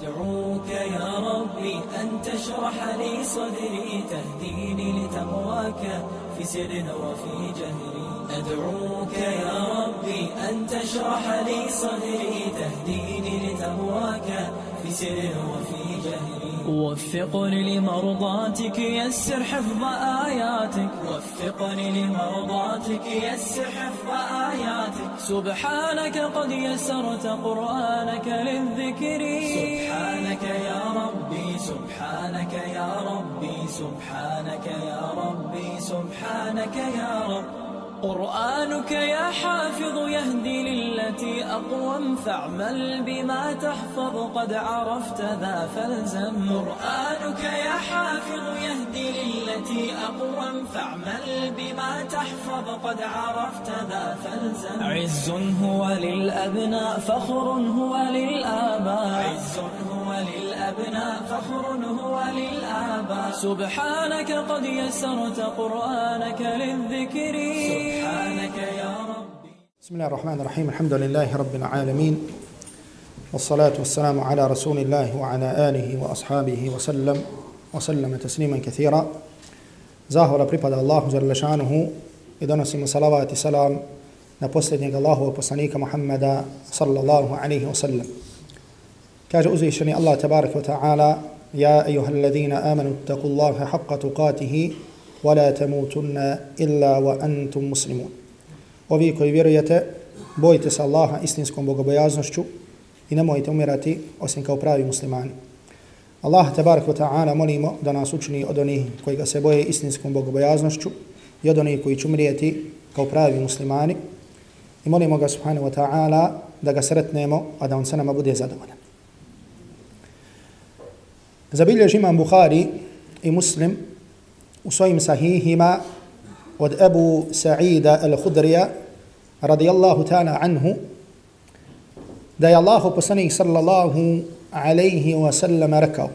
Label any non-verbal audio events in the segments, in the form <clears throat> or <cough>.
أدعوك يا ربي أن تشرح لي صدري تهديني لتقواك في سر وفي جهري. أدعوك يا ربي أن تشرح لي صدري تهديني لتقواك في سر وفي جهري. وفقني لمرضاتك يسر حفظ آياتك. وفقني لمرضاتك يسر حفظ آياتك. سبحانك قد يسرت قرآنك للذكر. سبحانك يا ربي سبحانك يا ربي سبحانك يا ربي سبحانك يا رب. قرآنك يا حافظ يهدي للتي أقوم فاعمل بما تحفظ قد عرفت ذا فالزم. قرآنك يا حافظ يهدي للتي أقوم فاعمل بما تحفظ قد عرفت ذا فالزم. عز هو للأبناء فخر هو للآباء. عز هو للأبناء فخر هو للآباء. سبحانك قد يسرت قرآنك للذكر. سبحانك يا ربي. بسم الله الرحمن الرحيم. الحمد لله رب العالمين. والصلاة والسلام على رسول الله وعلى آله وأصحابه وسلم وسلم تسليما كثيرا. زاهر بريباد الله جل شانه إذا صلوات سلام na posljednjeg Allahovog poslanika Muhammada sallallahu alaihi wa sallam. Kaže uzvišeni Allah tabarak wa ta'ala Ja ejuha alladhina amanu taku Allahe haqqa tukatihi wa la tamutunna illa wa antum muslimun. Ovi koji vjerujete, bojite se Allaha istinskom bogobojaznošću i nemojte umirati osim kao pravi muslimani. Allah tabarak wa ta'ala molimo da nas učini od onih koji ga se boje istinskom bogobojaznošću i od onih koji će umrijeti kao pravi muslimani. I molimo ga subhanahu wa ta'ala da ga sretnemo, a da on sa nama bude zadovoljan. Zabiljež imam Bukhari i Muslim u svojim sahihima od Ebu Sa'ida al-Khudrija radijallahu ta'ala anhu da je Allahu poslanik sallallahu alaihi wa sallam rekao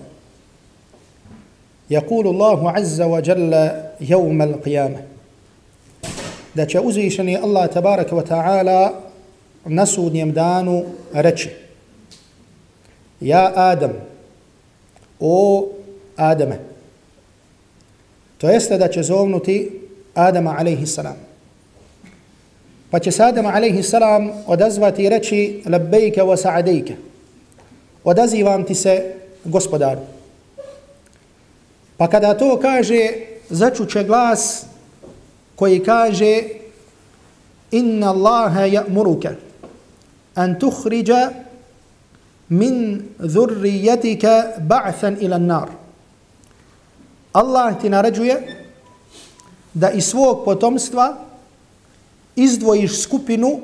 يقول الله عز وجل يوم القيامة da će uzvišeni Allah tabaraka wa ta'ala na sudnjem danu reći Ja Adam, o Adame. To jeste da će zovnuti Adama alaihi salam. Pa će se Adama alaihi salam odazvati i reći labbejke wa sa'adejke. Odazivam ti se gospodaru. Pa kada to kaže, začuće glas koji kaže inna Allaha ya'muruka an tukhrija min dhurriyatika ba'than ila an-nar. Allah ti naređuje da iz svog potomstva izdvojiš skupinu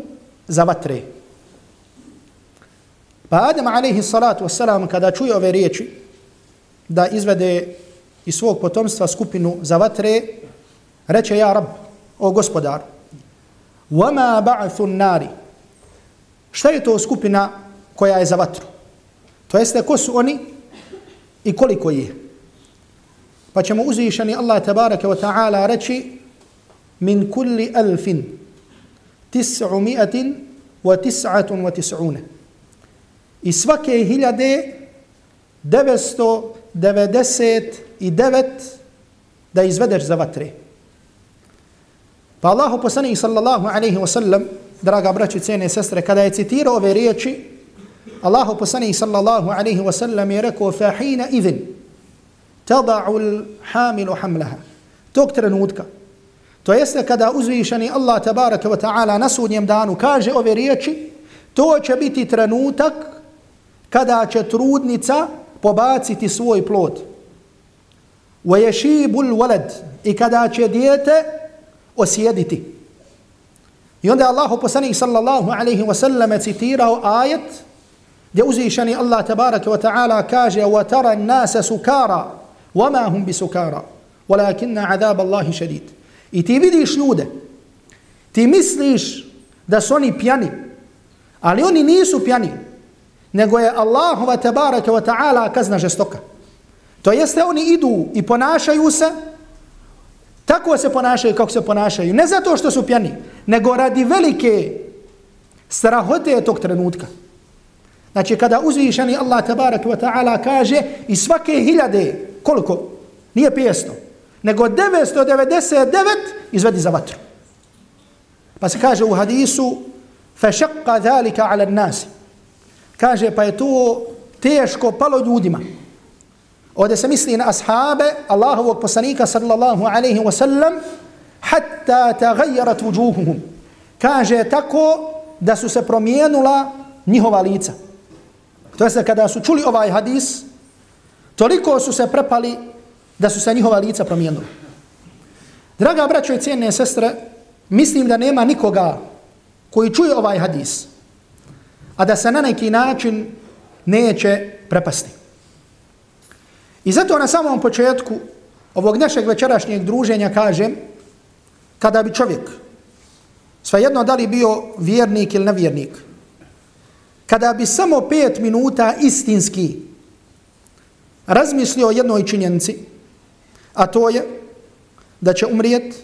za vatre. Pa Adam alaihi salatu wasalam kada čuje ove riječi da izvede iz svog potomstva skupinu za vatre, reče ja rab, o gospodar, وَمَا بَعْثُ النَّارِ Šta je to skupina koja je za vatru? To jeste ko su oni i koliko je. Pa ćemo uzvišeni Allah tabaraka wa ta'ala reći min kulli alfin tis'u mi'atin wa tis'atun wa tis'une. I svake hiljade 999 da izvedeš za vatre. Pa Allahu poslanih sallallahu alaihi wa sallam, draga braći, cene sestre, kada je citirao ove riječi, Allahu poslanik sallallahu alaihi wa sallam je rekao fahina idhin tada'u hamilu hamlaha. Tog trenutka, to jeste kada uzvišeni Allah tabaraka wa ta'ala na sudnjem danu kaže ove riječi, to će biti trenutak kada će trudnica pobaciti svoj plod. Wa yashibul walad i kada će dijete osjediti. I onda je Allah poslanik sallallahu alaihi wa sallam citirao ajet gdje uzvišeni Allah tabaraka wa ta'ala kaže وَتَرَ النَّاسَ سُكَارًا وَمَا هُمْ بِسُكَارًا وَلَكِنَّ عَذَابَ اللَّهِ شَدِيد I ti vidiš ljude, ti misliš da su oni pjani, ali oni nisu pjani, nego je Allahova tabaraka wa ta'ala kazna žestoka. To jeste oni idu i ponašaju se, tako se ponašaju kako se ponašaju, ne zato što su pjani, nego radi velike strahote tog trenutka. Znači kada uzvišeni Allah tabarak wa ta'ala kaže i svake hiljade, koliko? Nije 500, nego 999 izvedi za vatru. Pa se kaže u hadisu فَشَقَّ ذَلِكَ عَلَى النَّاسِ Kaže pa je to teško palo ljudima. Ovdje se misli na ashabe Allahovog poslanika sallallahu alaihi wa sallam hatta tagajarat vujuhuhum. Kaže tako da su se promijenula njihova lica. To jeste kada su čuli ovaj hadis, toliko su se prepali da su se njihova lica promijenila. Draga braćo i cijene sestre, mislim da nema nikoga koji čuje ovaj hadis, a da se na neki način neće prepasti. I zato na samom početku ovog našeg večerašnjeg druženja kažem, kada bi čovjek, svejedno da li bio vjernik ili nevjernik, kada bi samo pet minuta istinski razmislio o jednoj činjenci, a to je da će umrijet,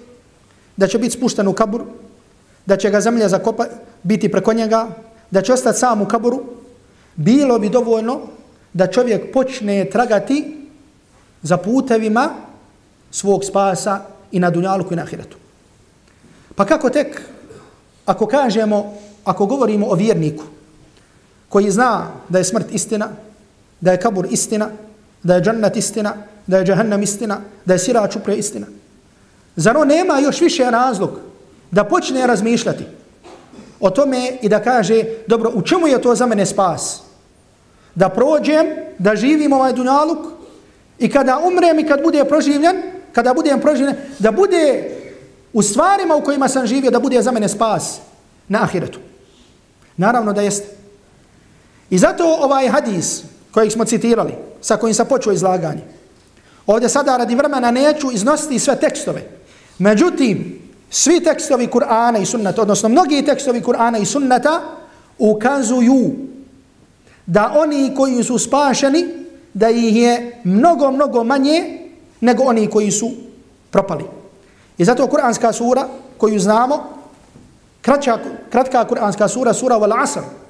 da će biti spušten u kabur, da će ga zemlja zakopa, biti preko njega, da će ostati sam u kaburu, bilo bi dovoljno da čovjek počne tragati za putevima svog spasa i na dunjalku i na ahiretu. Pa kako tek, ako kažemo, ako govorimo o vjerniku, koji zna da je smrt istina, da je kabur istina, da je džannat istina, da je džahannam istina, da je sirač upre istina. Zar on nema još više razlog da počne razmišljati o tome i da kaže, dobro, u čemu je to za mene spas? Da prođem, da živim ovaj dunjaluk i kada umrem i kad bude proživljen, kada budem proživljen, da bude u stvarima u kojima sam živio, da bude za mene spas na ahiretu. Naravno da jeste. I zato ovaj hadis kojeg smo citirali, sa kojim sam počeo izlaganje, ovdje sada radi vremena neću iznositi sve tekstove. Međutim, svi tekstovi Kur'ana i sunnata, odnosno mnogi tekstovi Kur'ana i sunnata, ukazuju da oni koji su spašeni, da ih je mnogo, mnogo manje nego oni koji su propali. I zato Kur'anska sura koju znamo, kratka, kratka Kur'anska sura, sura Wal Asr,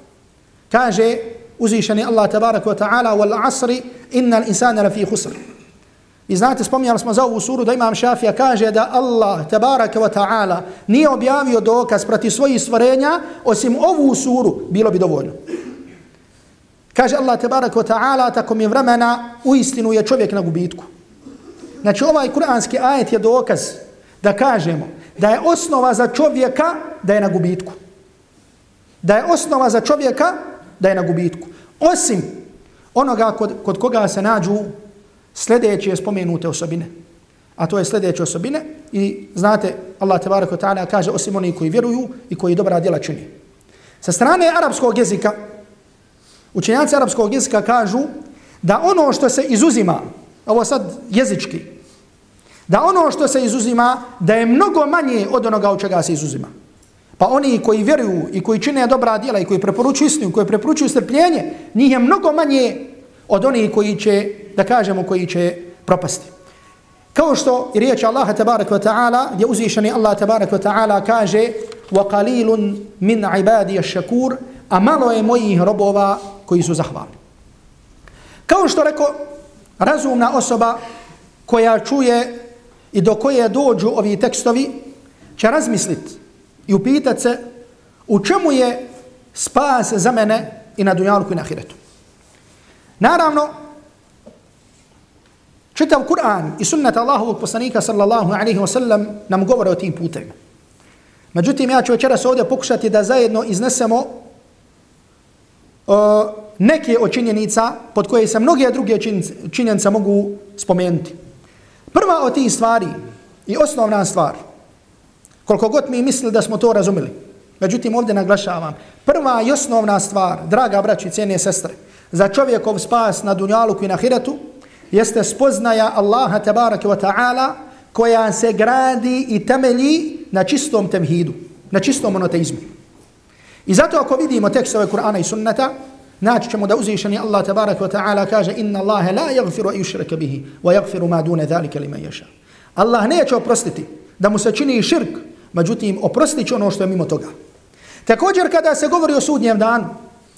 kaže uzvišeni Allah tabarak wa ta'ala Wal Asri inna l'insana lafi khusr. I znate, spominjali smo za ovu suru da imam šafija kaže da Allah tabaraka wa ta'ala nije objavio dokaz proti svojih stvorenja osim ovu suru, bilo bi dovoljno. Kaže Allah tabaraka wa ta'ala tako mi vremena u istinu je čovjek na gubitku. Znači ovaj kuranski ajet je dokaz da kažemo da je osnova za čovjeka da je na gubitku. Da je osnova za čovjeka da je na gubitku. Osim onoga kod, kod koga se nađu sljedeće spomenute osobine. A to je sljedeće osobine i znate Allah tebarak ta'ala kaže osim oni koji vjeruju i koji dobra djela čini. Sa strane arapskog jezika, učenjaci arapskog jezika kažu da ono što se izuzima, ovo sad jezički, da ono što se izuzima da je mnogo manje od onoga u čega se izuzima. Pa oni koji vjeruju i koji čine dobra djela i koji preporučuju istinu, koji preporučuju strpljenje, njih je mnogo manje od onih koji će, da kažemo, koji će propasti. Kao što i riječ Allaha tabarak wa ta'ala, gdje uzvišeni Allah tabarak wa ta'ala kaže وَقَلِيلٌ مِنْ عِبَادِيَ الشَّكُورِ A malo je mojih robova koji su zahvalni. Kao što rekao, razumna osoba koja čuje i do koje dođu ovi tekstovi, će razmisliti i upitati se u čemu je spas za mene i na dunjalku i na ahiretu. Naravno, čitav Kur'an i sunnata Allahovog poslanika sallallahu alaihi wa sallam nam govore o tim putevima. Međutim, ja ću večeras ovdje pokušati da zajedno iznesemo uh, neke od činjenica pod koje se mnoge druge činjenice mogu spomenuti. Prva od tih stvari i osnovna stvar, koliko god mi mislili da smo to razumili, međutim ovdje naglašavam, prva i osnovna stvar, draga braći i cijene sestre, za čovjekov spas na dunjaluku i na hiratu, jeste spoznaja Allaha tabaraka wa ta'ala koja se gradi i temelji na čistom temhidu, na čistom monoteizmu. I zato ako vidimo tekstove Kur'ana i sunnata, naći ćemo da uzvišeni Allah tabaraka wa ta'ala kaže inna Allahe la yagfiru a yushraka bihi wa yagfiru ma dune dhalika lima ješa. Allah neće oprostiti da mu se čini širk, međutim oprostit će ono što je mimo toga. Također kada se govori o sudnjem danu,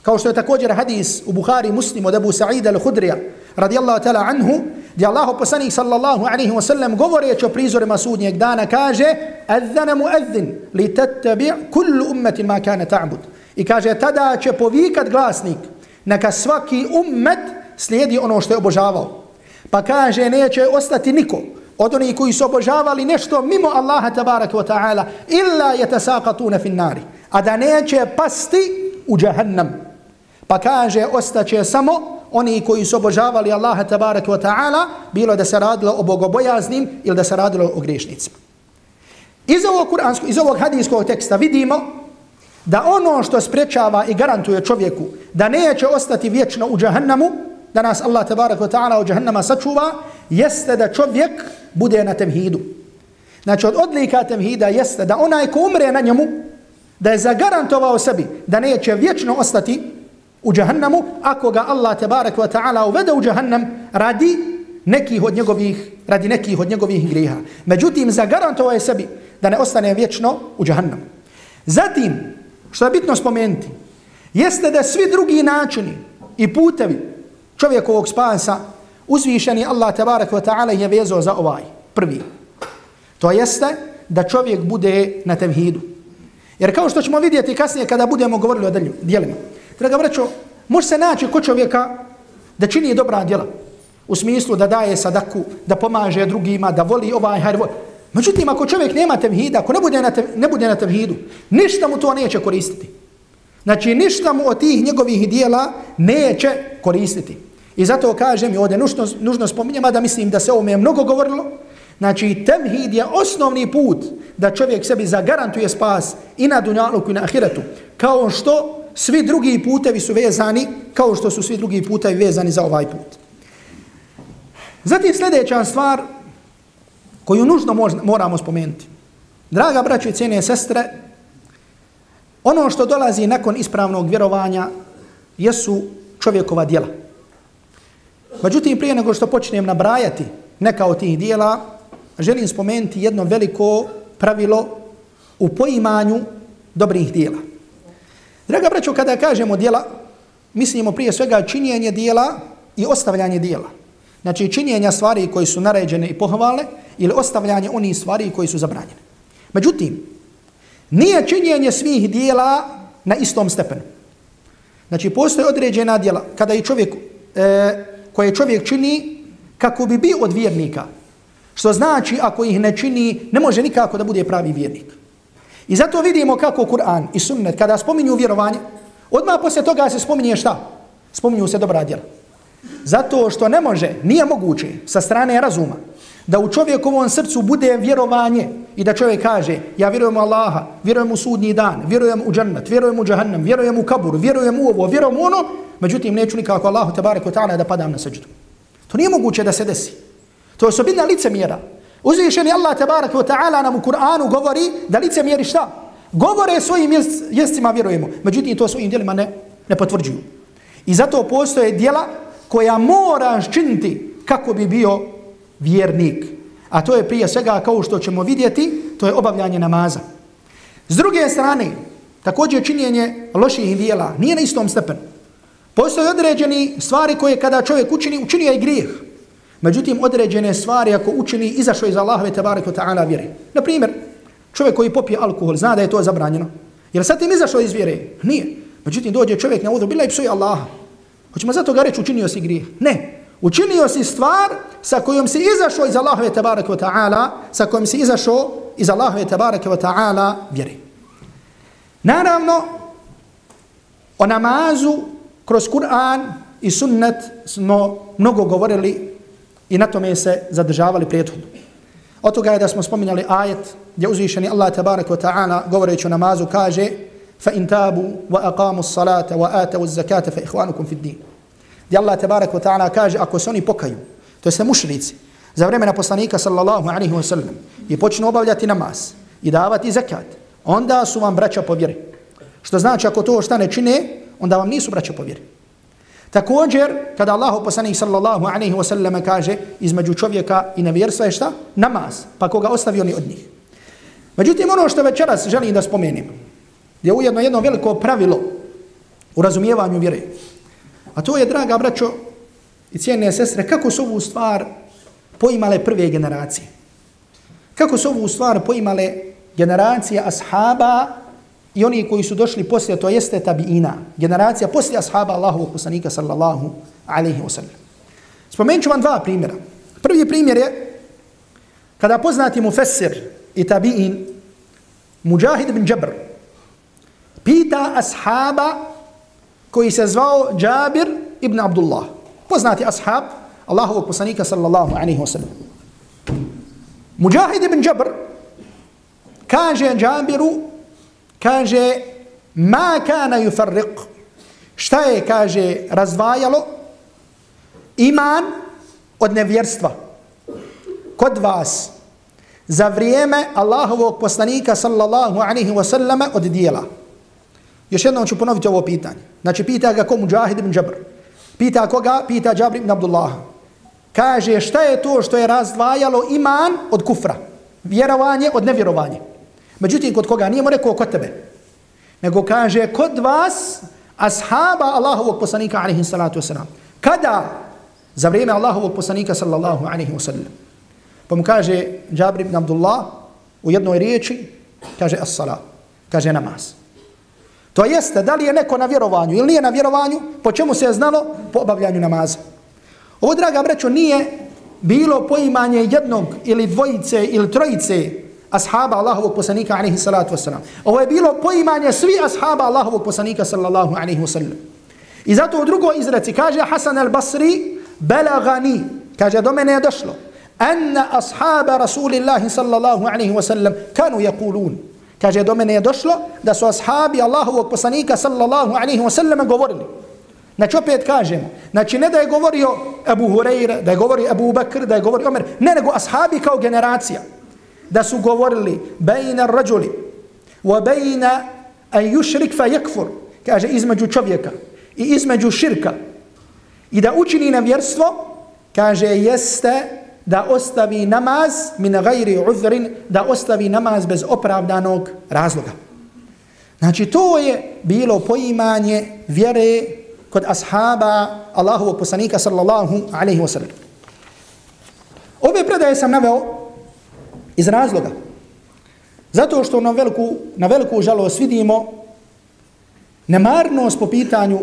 kao što je također hadis u Buhari muslimu od Abu Sa'ida al-Hudrija radijallahu ta'ala anhu, gdje Allah poslanih sallallahu alaihi wa sallam govoreći o prizorima sudnjeg dana kaže Adzana muadzin li tattabi' kullu ummetin ma kana ta'bud. I kaže tada će povikat glasnik neka svaki ummet slijedi ono što je obožavao. Pa kaže neće ostati niko od onih koji su obožavali nešto mimo Allaha tabaraka wa ta'ala illa yatasaqatuna fin nari. A da neće pasti u jahannam. Pa kaže ostaće samo oni koji su obožavali Allaha tabaraka wa ta'ala, bilo da se radilo o bogobojaznim ili da se radilo o grešnicima. Iz ovog, kuransko, iz ovog hadijskog teksta vidimo da ono što sprečava i garantuje čovjeku da neće ostati vječno u džahannamu, da nas Allah tabaraka wa ta'ala u džahannama sačuva, jeste da čovjek bude na temhidu. Znači od odlika temhida jeste da onaj ko umre na njemu, da je zagarantovao sebi da neće vječno ostati u džahannamu, ako ga Allah tebarek wa ta'ala uvede u džahannam radi nekih od njegovih, radi nekih od njegovih griha. Međutim, zagarantovao je sebi da ne ostane vječno u džahannamu. Zatim, što je bitno spomenuti, jeste da svi drugi načini i putevi čovjekovog spasa uzvišeni Allah tabarak wa ta'ala je vezao za ovaj prvi. To jeste da čovjek bude na tevhidu. Jer kao što ćemo vidjeti kasnije kada budemo govorili o djelima. Draga braćo, može se naći kod čovjeka da čini dobra djela. U smislu da daje sadaku, da pomaže drugima, da voli ovaj hajr. Međutim, ako čovjek nema tevhida, ako ne bude, na tev, ne bude na tevhidu, ništa mu to neće koristiti. Znači, ništa mu od tih njegovih dijela neće koristiti. I zato kažem i ovdje nužno, nužno spominjem, da mislim da se ovome je mnogo govorilo, Znači, temhid je osnovni put da čovjek sebi zagarantuje spas i na dunjaluku i na ahiretu. Kao što svi drugi putevi su vezani kao što su svi drugi putevi vezani za ovaj put. Zatim sljedeća stvar koju nužno moramo spomenuti. Draga braće i cijene sestre, ono što dolazi nakon ispravnog vjerovanja jesu čovjekova djela. Međutim, prije nego što počnem nabrajati neka od tih dijela, želim spomenuti jedno veliko pravilo u poimanju dobrih dijela. Draga braćo, kada kažemo dijela, mislimo prije svega činjenje dijela i ostavljanje dijela. Znači činjenja stvari koji su naređene i pohvale ili ostavljanje onih stvari koji su zabranjene. Međutim, nije činjenje svih dijela na istom stepenu. Znači postoje određena dijela kada je čovjek, e, koje čovjek čini kako bi bio od vjernika. Što znači ako ih ne čini, ne može nikako da bude pravi vjernik. I zato vidimo kako Kur'an i sunnet, kada spominju vjerovanje, odmah poslije toga se spominje šta? Spominju se dobra djela. Zato što ne može, nije moguće sa strane razuma, da u čovjekovom srcu bude vjerovanje i da čovjek kaže ja vjerujem u Allaha, vjerujem u sudnji dan, vjerujem u džennet, vjerujem u džahannam, vjerujem u kabur, vjerujem u ovo, vjerujem u ono, međutim neću nikako Allahu te barek ta'ala da padam na seđdu. To nije moguće da se desi. To je osobina lice mjera. Uzvišeni Allah tabarak wa ta'ala nam u Kur'anu govori da lice mjeri šta? Govore svojim jestima vjerujemo. Međutim, to svojim djelima ne, ne potvrđuju. I zato postoje djela koja moraš činiti kako bi bio vjernik. A to je prije svega kao što ćemo vidjeti, to je obavljanje namaza. S druge strane, također činjenje loših dijela nije na istom stepenu. Postoje određeni stvari koje kada čovjek učini, učinio je grijeh. Međutim, određene stvari ako učini izašao iz Allahove tabaraka ta'ala vjere. Na primjer, čovjek koji popije alkohol zna da je to zabranjeno. Jer sad tim izašao iz vjere? Nije. Međutim, dođe čovjek na udu, bila i psuje Allaha. Hoćemo zato ga reći učinio si grijeh? Ne. Učinio si stvar sa kojom si izašao iz Allahove tabaraka ta'ala, sa kojom si izašao iz Allahove tabaraka ta'ala vjeri. Naravno, o namazu kroz Kur'an i sunnet smo mnogo govorili I na tome se zadržavali prijethodno. Od toga je da smo spominjali ajet gdje uzvišeni Allah tabaraka wa ta'ala govoreći o namazu kaže fa in وَأَقَامُوا wa aqamu salata wa فِي zakata Gdje Allah tabarak wa ta'ala kaže ako se oni pokaju, to jeste se mušrici, za vremena poslanika sallallahu alaihi wa sallam i počnu obavljati namaz i davati zakat, onda su vam braća po vjeri. Što znači ako to šta ne čine, onda vam nisu braća po vjeri. Također, kada Allah poslanik sallallahu alaihi wa sallam kaže između čovjeka i nevjerstva je šta? Namaz. Pa koga ostavi oni od njih. Međutim, ono što večeras želim da spomenem, je ujedno jedno veliko pravilo u razumijevanju vjere. A to je, draga braćo i cijene sestre, kako su ovu stvar poimale prve generacije. Kako su ovu stvar poimale generacije ashaba i oni koji su došli poslije, to jeste tabiina, generacija poslije ashaba Allahovog poslanika sallallahu alaihi wa sallam. Spomenut ću vam dva primjera. Prvi primjer je kada poznati mu Fesir i tabiin Mujahid bin Jabr pita ashaba koji se zvao Jabir ibn Abdullah. Poznati ashab Allahovog poslanika sallallahu alaihi wa sallam. Mujahid ibn Jabr kaže Džabiru, kaže, ma kana yufarriq, šta je, kaže, razdvajalo iman od nevjerstva kod vas za vrijeme Allahovog poslanika sallallahu alaihi wa sallama od dijela. Još jednom ću ponoviti ovo pitanje. Znači, pita ga ko Mujahid ibn Jabr. Pita koga? Pita Džabr ibn Abdullah. Kaže, šta je to što je razdvajalo iman od kufra? Vjerovanje od nevjerovanje. Međutim, kod koga? Nije mu rekao kod tebe. Nego kaže, kod vas, ashaba Allahovog poslanika, alaihi salatu wasalam. Kada? Za vrijeme Allahovog poslanika, sallallahu alaihi wasallam. Pa mu kaže, Jabir ibn Abdullah, u jednoj riječi, kaže, as-salat. Kaže, namaz. To jeste, da li je neko na vjerovanju ili nije na vjerovanju, po čemu se je znalo? Po obavljanju namaza. Ovo, draga brećo, nije bilo poimanje jednog ili dvojice ili trojice ashaba Allahovog poslanika alaihi salatu wasalam. Ovo je bilo poimanje svi ashaba Allahovog poslanika sallallahu alaihi wasallam. I zato u drugoj izreci kaže Hasan al-Basri belagani, kaže do mene je došlo anna ashaba rasulillahi sallallahu alaihi wasallam kanu yakulun. Kaže do mene je došlo da su ashabi Allahovog poslanika sallallahu alaihi wasallam govorili. Znači opet kažemo, znači ne da je govorio Abu Hurajra, da je govorio Abu Bakr, da je govorio Omer, ne nego ashabi kao generacija. Da su govorili bejna rađuli wa bejna an yushrik fa yakfur. Kaže između čovjeka i između širka i da učini nevjerstvo, kaže jeste da ostavi namaz min gajri uzrin, da ostavi namaz bez opravdanog razloga. Znači to je bilo poimanje vjere kod ashaba Allahovog poslanika sallallahu alaihi wa sallam. Ove predaje sam naveo iz razloga. Zato što na veliku, na veliku žalost vidimo nemarnost po pitanju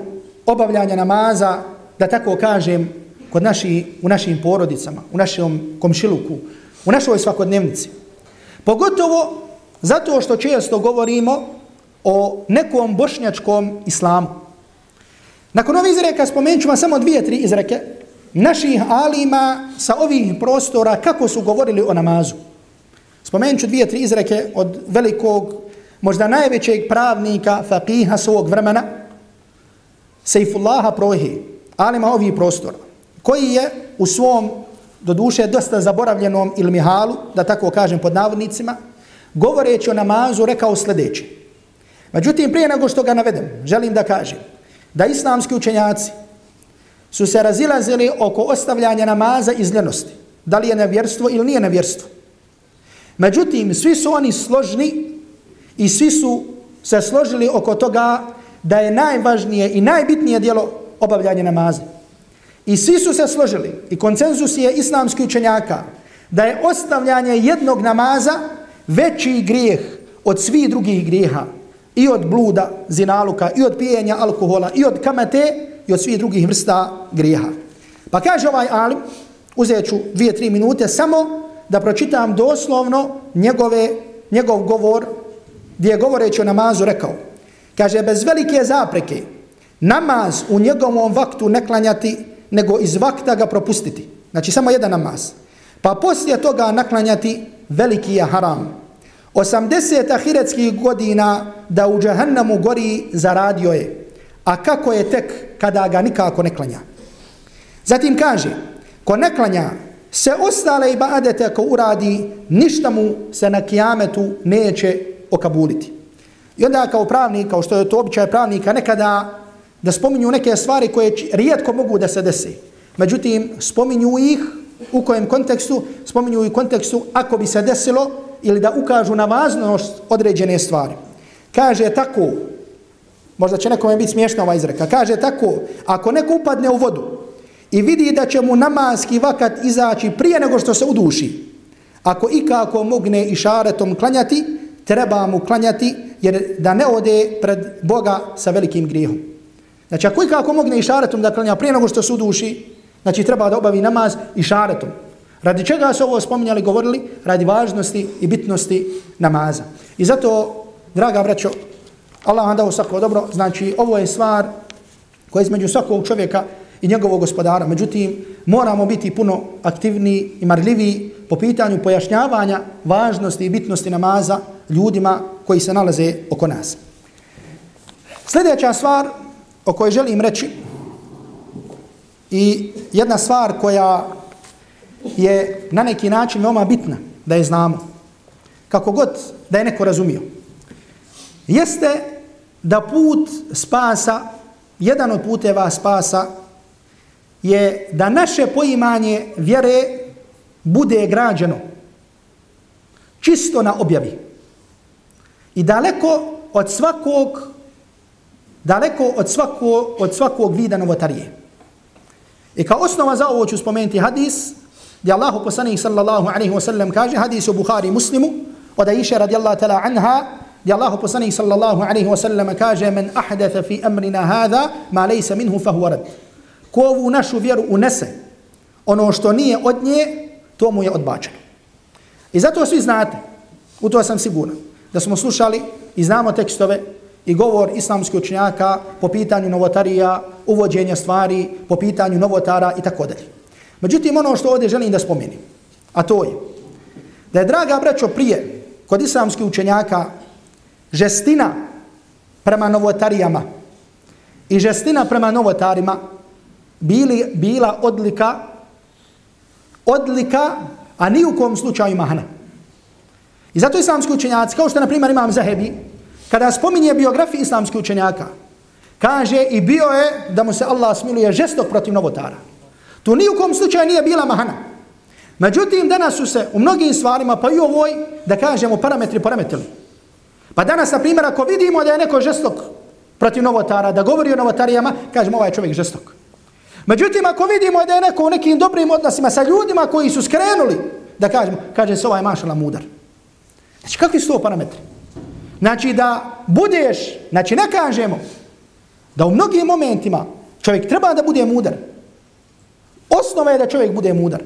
obavljanja namaza, da tako kažem, kod naši, u našim porodicama, u našem komšiluku, u našoj svakodnevnici. Pogotovo zato što često govorimo o nekom bošnjačkom islamu. Nakon ovih izreka spomenut ću vam samo dvije, tri izreke naših alima sa ovih prostora kako su govorili o namazu. Spomenut ću dvije, tri izreke od velikog, možda najvećeg pravnika, faqiha svog vremena, Sejfullaha Prohi, alima ovih prostora, koji je u svom, do duše, dosta zaboravljenom ilmihalu, da tako kažem pod navodnicima, govoreći o namazu, rekao sljedeće. Međutim, prije nego što ga navedem, želim da kažem, da islamski učenjaci su se razilazili oko ostavljanja namaza iz ljenosti. Da li je nevjerstvo ili nije nevjerstvo. Međutim, svi su oni složni i svi su se složili oko toga da je najvažnije i najbitnije dijelo obavljanje namaza. I svi su se složili i koncenzus je islamski učenjaka da je ostavljanje jednog namaza veći grijeh od svih drugih grijeha i od bluda, zinaluka, i od pijenja alkohola, i od kamate, i od svih drugih vrsta grijeha. Pa kaže ovaj alim, uzet ću dvije, tri minute, samo da pročitam doslovno njegove, njegov govor, gdje je govoreći o namazu rekao. Kaže, bez velike zapreke, namaz u njegovom vaktu ne klanjati, nego iz vakta ga propustiti. Znači, samo jedan namaz. Pa poslije toga naklanjati veliki je haram. 80 ahiretskih godina da u džahannamu gori zaradio je. A kako je tek kada ga nikako ne klanja? Zatim kaže, ko ne klanja, se ostale ibadete ko uradi, ništa mu se na kijametu neće okabuliti. I onda kao pravnik, kao što je to običaj pravnika, nekada da spominju neke stvari koje rijetko mogu da se desi. Međutim, spominju ih u kojem kontekstu, spominju ih u kontekstu ako bi se desilo, ili da ukažu na važnost određene stvari. Kaže tako, možda će nekome biti smiješna ova izreka, kaže tako, ako neko upadne u vodu i vidi da će mu namaski vakat izaći prije nego što se uduši, ako ikako mogne i šaretom klanjati, treba mu klanjati jer da ne ode pred Boga sa velikim grijehom. Znači, ako ikako mogne išaretom da klanja prije nego što se uduši, znači treba da obavi namaz i. Radi čega su ovo spominjali, govorili? Radi važnosti i bitnosti namaza. I zato, draga braćo, Allah vam dao svako dobro, znači ovo je stvar koja je između svakog čovjeka i njegovog gospodara. Međutim, moramo biti puno aktivniji i marljiviji po pitanju pojašnjavanja važnosti i bitnosti namaza ljudima koji se nalaze oko nas. Sljedeća stvar o kojoj želim reći i jedna stvar koja je na neki način veoma bitna da je znamo, kako god da je neko razumio, jeste da put spasa, jedan od puteva spasa, je da naše poimanje vjere bude građeno čisto na objavi. I daleko od svakog daleko od svako, od svakog vida novotarije. I kao osnova za ovo ću spomenuti hadis gdje Allahu poslanih sallallahu alaihi wa sallam kaže hadis u Bukhari muslimu od Aisha radijallahu tala anha gdje Allahu poslanih sallallahu alaihi wa sallam kaže men ahdatha fi amrina hada, ma lejsa minhu fahu rad. Ko ovu našu vjeru unese ono što nije od nje to mu je odbačeno. I zato svi znate, u to sam siguran, da smo slušali i znamo tekstove i govor islamskih učenjaka po pitanju novotarija, uvođenja stvari, po pitanju novotara i tako dalje. Međutim, ono što ovdje želim da spomenim, a to je da je, draga braćo, prije kod islamskih učenjaka žestina prema novotarijama i žestina prema novotarima bili, bila odlika odlika, a ni u kom slučaju mahana. I zato islamski učenjaci, kao što na primjer imam Zahebi, kada spominje biografiju islamskih učenjaka, kaže i bio je da mu se Allah smiluje žestok protiv novotara. To ni u kom slučaju nije bila mahana. Međutim, danas su se u mnogim stvarima, pa i ovoj, da kažemo, parametri poremetili. Pa danas, na primjer, ako vidimo da je neko žestok protiv novotara, da govori o novotarijama, kažemo ovaj čovjek žestok. Međutim, ako vidimo da je neko u nekim dobrim odnosima sa ljudima koji su skrenuli, da kažemo, kaže se ovaj mašala mudar. Znači, kakvi su to parametri? Znači, da budeš, znači, ne kažemo da u mnogim momentima čovjek treba da bude mudar. Osnova je da čovjek bude mudar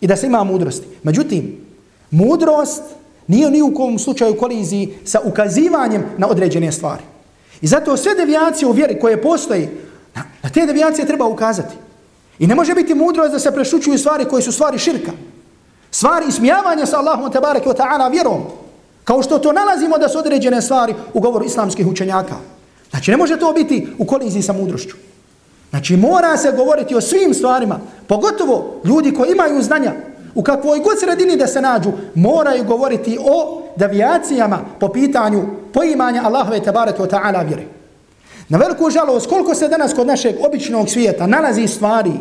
i da se ima mudrosti. Međutim, mudrost nije ni u kom slučaju koliziji sa ukazivanjem na određene stvari. I zato sve devijacije u vjeri koje postoji, na, na te devijacije treba ukazati. I ne može biti mudrost da se prešućuju stvari koje su stvari širka. Stvari ismijavanja sa Allahom te bareke ta'ala vjerom. Kao što to nalazimo da su određene stvari u govoru islamskih učenjaka. Znači ne može to biti u koliziji sa mudrošću. Znači mora se govoriti o svim stvarima, pogotovo ljudi koji imaju znanja, u kakvoj god sredini da se nađu, moraju govoriti o devijacijama po pitanju poimanja Allahove tabaratu ta'ala vjere. Na veliku žalost, koliko se danas kod našeg običnog svijeta nalazi stvari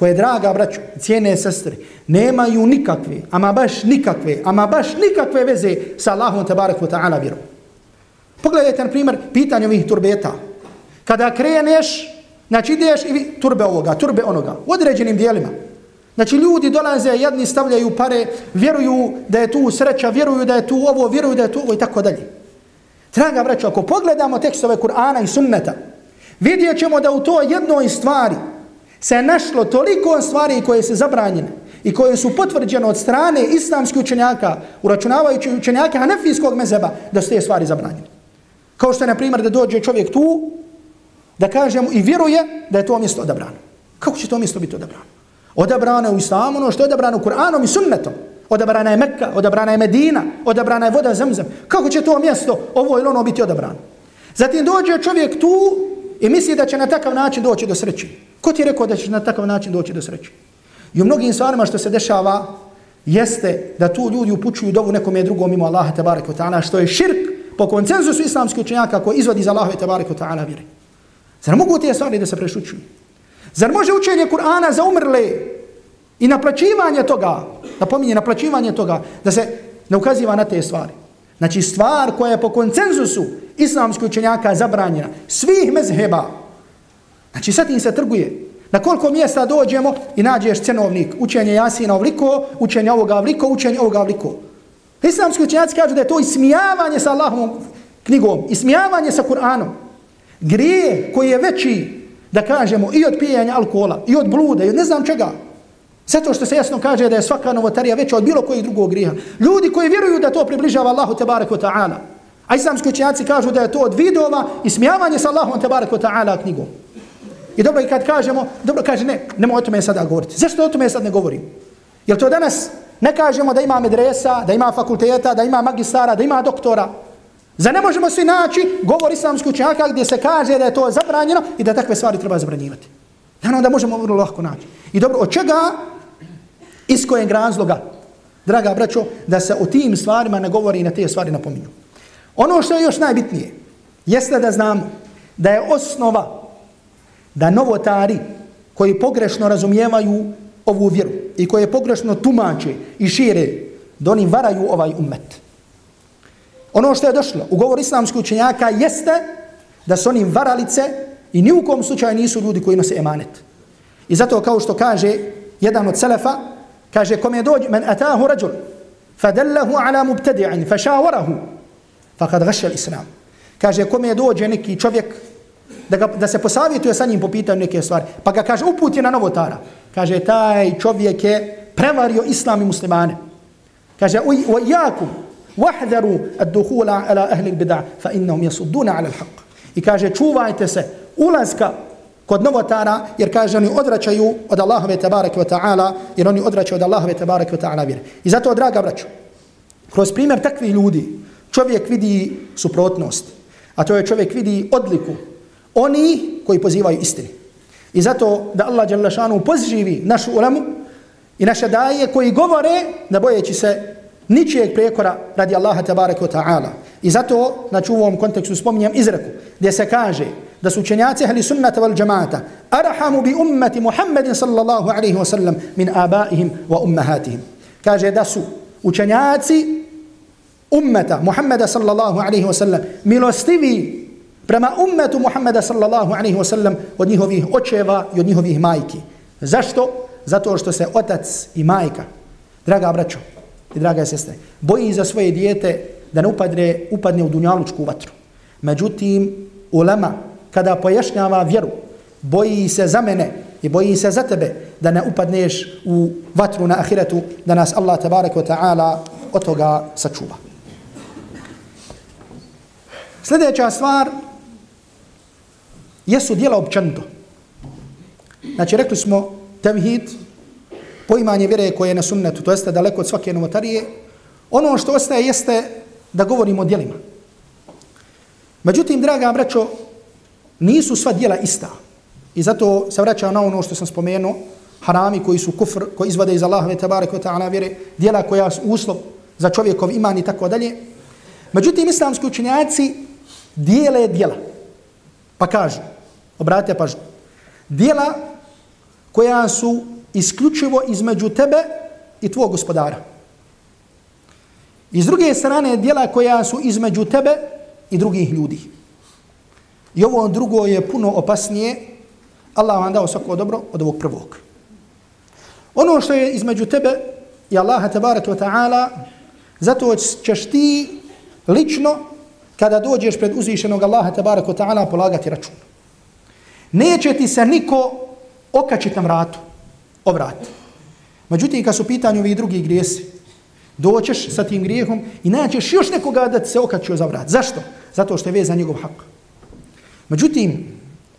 koje, draga braću, cijene sestre, nemaju nikakve, ama baš nikakve, ama baš nikakve veze sa Allahom tabarak wa ta'ala vjerom. Pogledajte, na primjer, pitanje ovih turbeta. Kada kreneš, znači ideš i turbe ovoga, turbe onoga, u određenim dijelima. Znači ljudi dolaze, jedni stavljaju pare, vjeruju da je tu sreća, vjeruju da je tu ovo, vjeruju da je tu ovo i tako dalje. Draga braćo, ako pogledamo tekstove Kur'ana i sunneta, vidjet ćemo da u to jednoj stvari se našlo toliko stvari koje se zabranjene i koje su potvrđene od strane islamskih učenjaka, uračunavajući učenjaka hanefijskog mezeba, da su te stvari zabranjene. Kao što je, na primjer, da dođe čovjek tu, da kaže mu i vjeruje da je to mjesto odabrano. Kako će to mjesto biti odabrano? Odabrano je u islamu, ono što je odabrano Kur'anom i sunnetom. Odabrana je Mekka, odabrana je Medina, odabrana je voda zemzem. Kako će to mjesto, ovo ili ono, biti odabrano? Zatim dođe čovjek tu i misli da će na takav način doći do sreće. Ko ti je rekao da će na takav način doći do sreće? I u mnogim stvarima što se dešava jeste da tu ljudi upućuju dovu nekom je drugom mimo Allaha tabaraka ta'ala što je širk po koncenzusu islamskih učenjaka koji izvodi za Allaha tabaraka ta'ala vjeri. Zar mogu te stvari da se prešućuju? Zar može učenje Kur'ana za umrle i naplaćivanje toga, da pominje naplaćivanje toga, da se ne ukaziva na te stvari? Znači stvar koja je po koncenzusu islamskih učenjaka zabranjena. Svih mezheba. Znači sad im se trguje. Na koliko mjesta dođemo i nađeš cenovnik. Učenje Jasina ovliko, učenje ovoga ovliko, učenje ovoga ovliko. Islamski učenjaci kažu da je to ismijavanje sa Allahom knjigom, ismijavanje sa Kur'anom. Grije koji je veći, da kažemo, i od pijenja alkohola, i od bluda, i od ne znam čega. Zato što se jasno kaže da je svaka novotarija veća od bilo kojeg drugog griha. Ljudi koji vjeruju da to približava Allahu tebarek wa ta'ala. A islamski učenjaci kažu da je to od vidova i smijavanje sa Allahom tebarek wa ta'ala knjigom. I dobro, i kad kažemo, dobro, kaže, ne, nemoj o tome sada govoriti. Zašto o tome sad ne govorim? Jer to danas ne kažemo da ima medresa, da ima fakulteta, da ima magistara, da ima doktora. Za ne možemo svi naći govor islamski učenjaka gdje se kaže da je to zabranjeno i da takve stvari treba zabranjivati. Naravno da možemo vrlo lahko naći. I dobro, od čega, iz kojeg razloga, draga braćo, da se o tim stvarima ne govori i na te stvari napominju. Ono što je još najbitnije, jeste da znam da je osnova da novotari koji pogrešno razumijevaju ovu vjeru i koje pogrešno tumače i šire, da oni varaju ovaj ummet. Ono što je došlo u govor islamskog učenjaka jeste da su oni varalice i ni u kom slučaju nisu ljudi koji nose emanet. I zato kao što kaže jedan od selefa, kaže kome dođe, men atahu rađul, fadallahu ala mubtadi'in, fašavarahu, fakad gašel islam. Kaže kome dođe neki čovjek da, ga, da se posavjetuje sa njim po pitanju neke stvari. Pa ga kaže, uput je na novotara. Kaže, taj čovjek je prevario islam i muslimane. Kaže, ad-duhula ala ahli al-bid'a fa innahum yasudduna ala al-haq. I kaže, čuvajte se ulaska kod novotara, jer kaže, oni odračaju od Allahove tabareke wa ta'ala, jer oni odračaju od Allahove tabareke wa ta'ala vjere. I zato, draga braću, kroz primjer takvih ljudi, čovjek vidi suprotnost, a to je čovjek vidi odliku oni koji pozivaju istini. I zato da Allah Đalešanu pozivi našu ulemu i naše daje koji govore da bojeći se ničijeg prekora radi Allaha tabaraka wa ta'ala. I zato, znači u ovom kontekstu spominjem izreku, gdje se kaže da su učenjaci ahli sunnata wal džamata arhamu bi ummati Muhammedin sallallahu alaihi wa sallam min abaihim wa ummahatihim. Kaže da su učenjaci ummeta Muhammeda sallallahu alaihi wa sallam milostivi prema ummetu Muhammeda sallallahu alaihi wa sallam od njihovih očeva i od njihovih majki. Zašto? Zato što se otac i majka, draga braćo i draga sestre, boji za svoje dijete da ne upadne, upadne u dunjalučku vatru. Međutim, ulema, kada pojašnjava vjeru, boji se za mene i boji se za tebe da ne upadneš u vatru na ahiretu, da nas Allah tabarak wa ta'ala od toga sačuva. Sljedeća stvar jesu dijela općanto. Znači, rekli smo tevhid, poimanje vjere koje je na sunnetu, to jeste daleko od svake novotarije, ono što ostaje jeste da govorimo o dijelima. Međutim, draga braćo, nisu sva dijela ista. I zato se vraća na ono što sam spomenuo, harami koji su kufr, koji izvade iz Allahove tabareke wa ta'ala vjere, dijela koja su uslov za čovjekov iman i tako dalje. Međutim, islamski učenjaci dijele dijela. Pa kažu, obratite pažnju, dijela koja su isključivo između tebe i tvog gospodara. I s druge strane, dijela koja su između tebe i drugih ljudi. I ovo drugo je puno opasnije. Allah vam dao svako dobro od ovog prvog. Ono što je između tebe i Allaha tabaraka wa ta'ala, zato ćeš ti lično kada dođeš pred uzvišenog Allaha tabaraka wa ta'ala polagati račun. Neće ti se niko okačiti na vratu, o vrat. Međutim, kad su pitanju ovi drugi grijesi, doćeš sa tim grijehom i naćeš još nekoga da se okačio za vrat. Zašto? Zato što je vezan njegov hak. Međutim,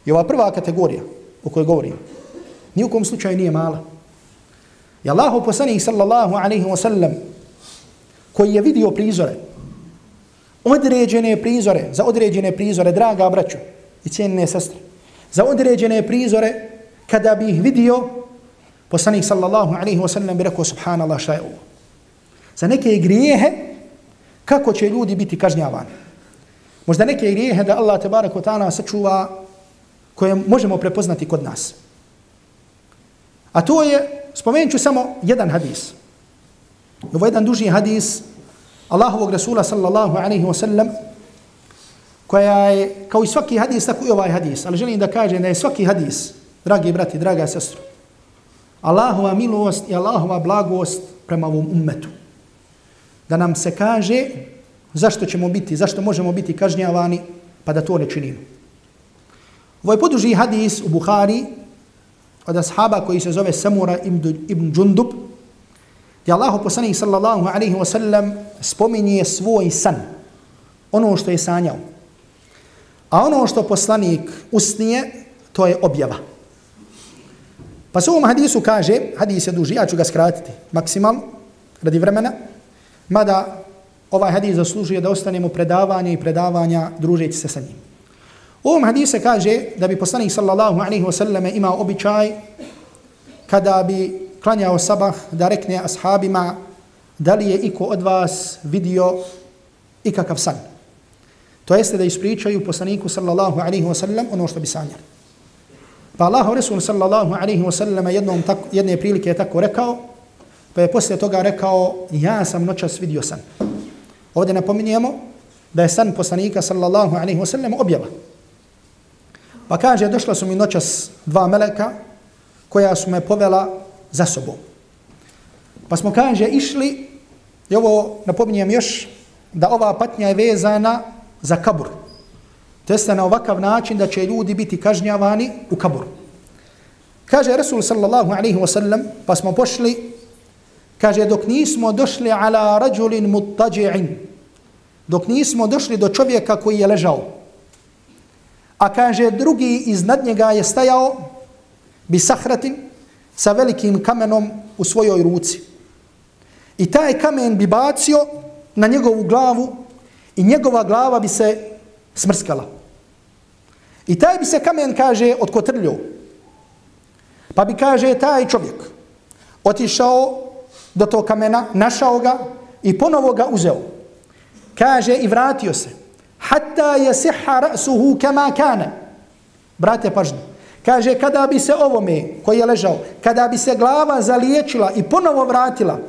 je ova prva kategorija o kojoj govorim, ni u kom slučaju nije mala. I Allahu poslanih sallallahu alaihi wa sallam koji je vidio prizore, određene prizore, za određene prizore, draga braćo i cijenine sestre, za određene prizore, kada bi ih vidio, poslanik sallallahu alaihi wa sallam bi rekao, subhanallah, šta je ovo? Za neke grijehe, kako će ljudi biti kažnjavani? Možda neke grijehe da Allah tebarak wa ta'ala sačuva koje možemo prepoznati kod nas. A to je, spomenut ću samo jedan hadis. Ovo je jedan duži hadis Allahovog Rasula sallallahu alaihi wa sallam koja je kao i svaki hadis tako i ovaj hadis. Ali želim da kažem da je svaki hadis, dragi brati, draga sestru, Allahova milost i Allahova blagost prema ovom ummetu. Da nam se kaže zašto ćemo biti, zašto možemo biti kažnjavani, pa da to ne činimo. Ovo je poduži hadis u Buhari od ashaba koji se zove Samura ibn Džundub, gdje Allah poslanih sallallahu alaihi wa sallam spominje svoj san, ono što je sanjao. A ono što poslanik usnije, to je objava. Pa se ovom hadisu kaže, hadis je duži, ja ću ga skratiti maksimal, radi vremena, mada ovaj hadis zaslužuje da ostanemo predavanje i predavanja družeći se sa njim. U ovom hadisu kaže da bi poslanik sallallahu alaihi wa sallam imao običaj kada bi klanjao sabah da rekne ashabima da li je iko od vas vidio ikakav san. To jeste da ispričaju poslaniku sallallahu alaihi wa sallam ono što bi sanjali. Pa Allah Resul sallallahu alaihi wa sallam jednom tako, jedne prilike je tako rekao, pa je poslije toga rekao, ja sam noćas vidio san. Ovdje napominjemo da je san poslanika sallallahu alaihi wa sallam objava. Pa kaže, došla su mi noćas dva meleka koja su me povela za sobom. Pa smo, kaže, išli, i ovo napominjem još, da ova patnja je vezana za kabur. To jeste na ovakav način da će ljudi biti kažnjavani u kaburu. Kaže Resul sallallahu alaihi wa sallam, pa smo pošli, kaže, dok nismo došli ala rađulin mutađi'in, dok nismo došli do čovjeka koji je ležao, a kaže, drugi iznad njega je stajao bi sahratin sa velikim kamenom u svojoj ruci. I taj kamen bi bacio na njegovu glavu i njegova glava bi se smrskala. I taj bi se kamen, kaže, otkotrljio. Pa bi, kaže, taj čovjek otišao do tog kamena, našao ga i ponovo ga uzeo. Kaže i vratio se. Hatta je siha rasuhu kama kana. Brate, pažnju. Kaže, kada bi se ovome koji je ležao, kada bi se glava zaliječila i ponovo vratila,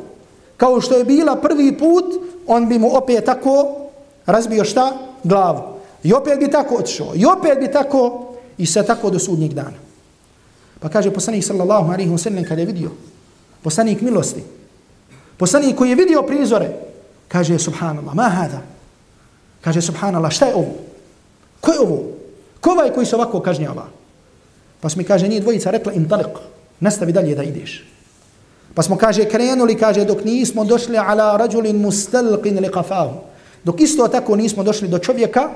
kao što je bila prvi put, on bi mu opet tako razbio šta? Glavu. I opet bi tako otišao. I opet bi tako i sve tako do sudnjeg dana. Pa kaže poslanik sallallahu alaihi wa sallam kada je vidio, poslanik milosti, poslanik koji je vidio prizore, kaže subhanallah, ma hada? Kaže subhanallah, šta je ovo? Ko je ovo? Ko ovaj koji se ovako kažnjava? Pa smo mi kaže, nije dvojica rekla im talik, nastavi dalje da ideš. Pa smo kaže, krenuli, kaže, dok nismo došli ala rađulin mustalqin li qafahu. Dok isto tako nismo došli do čovjeka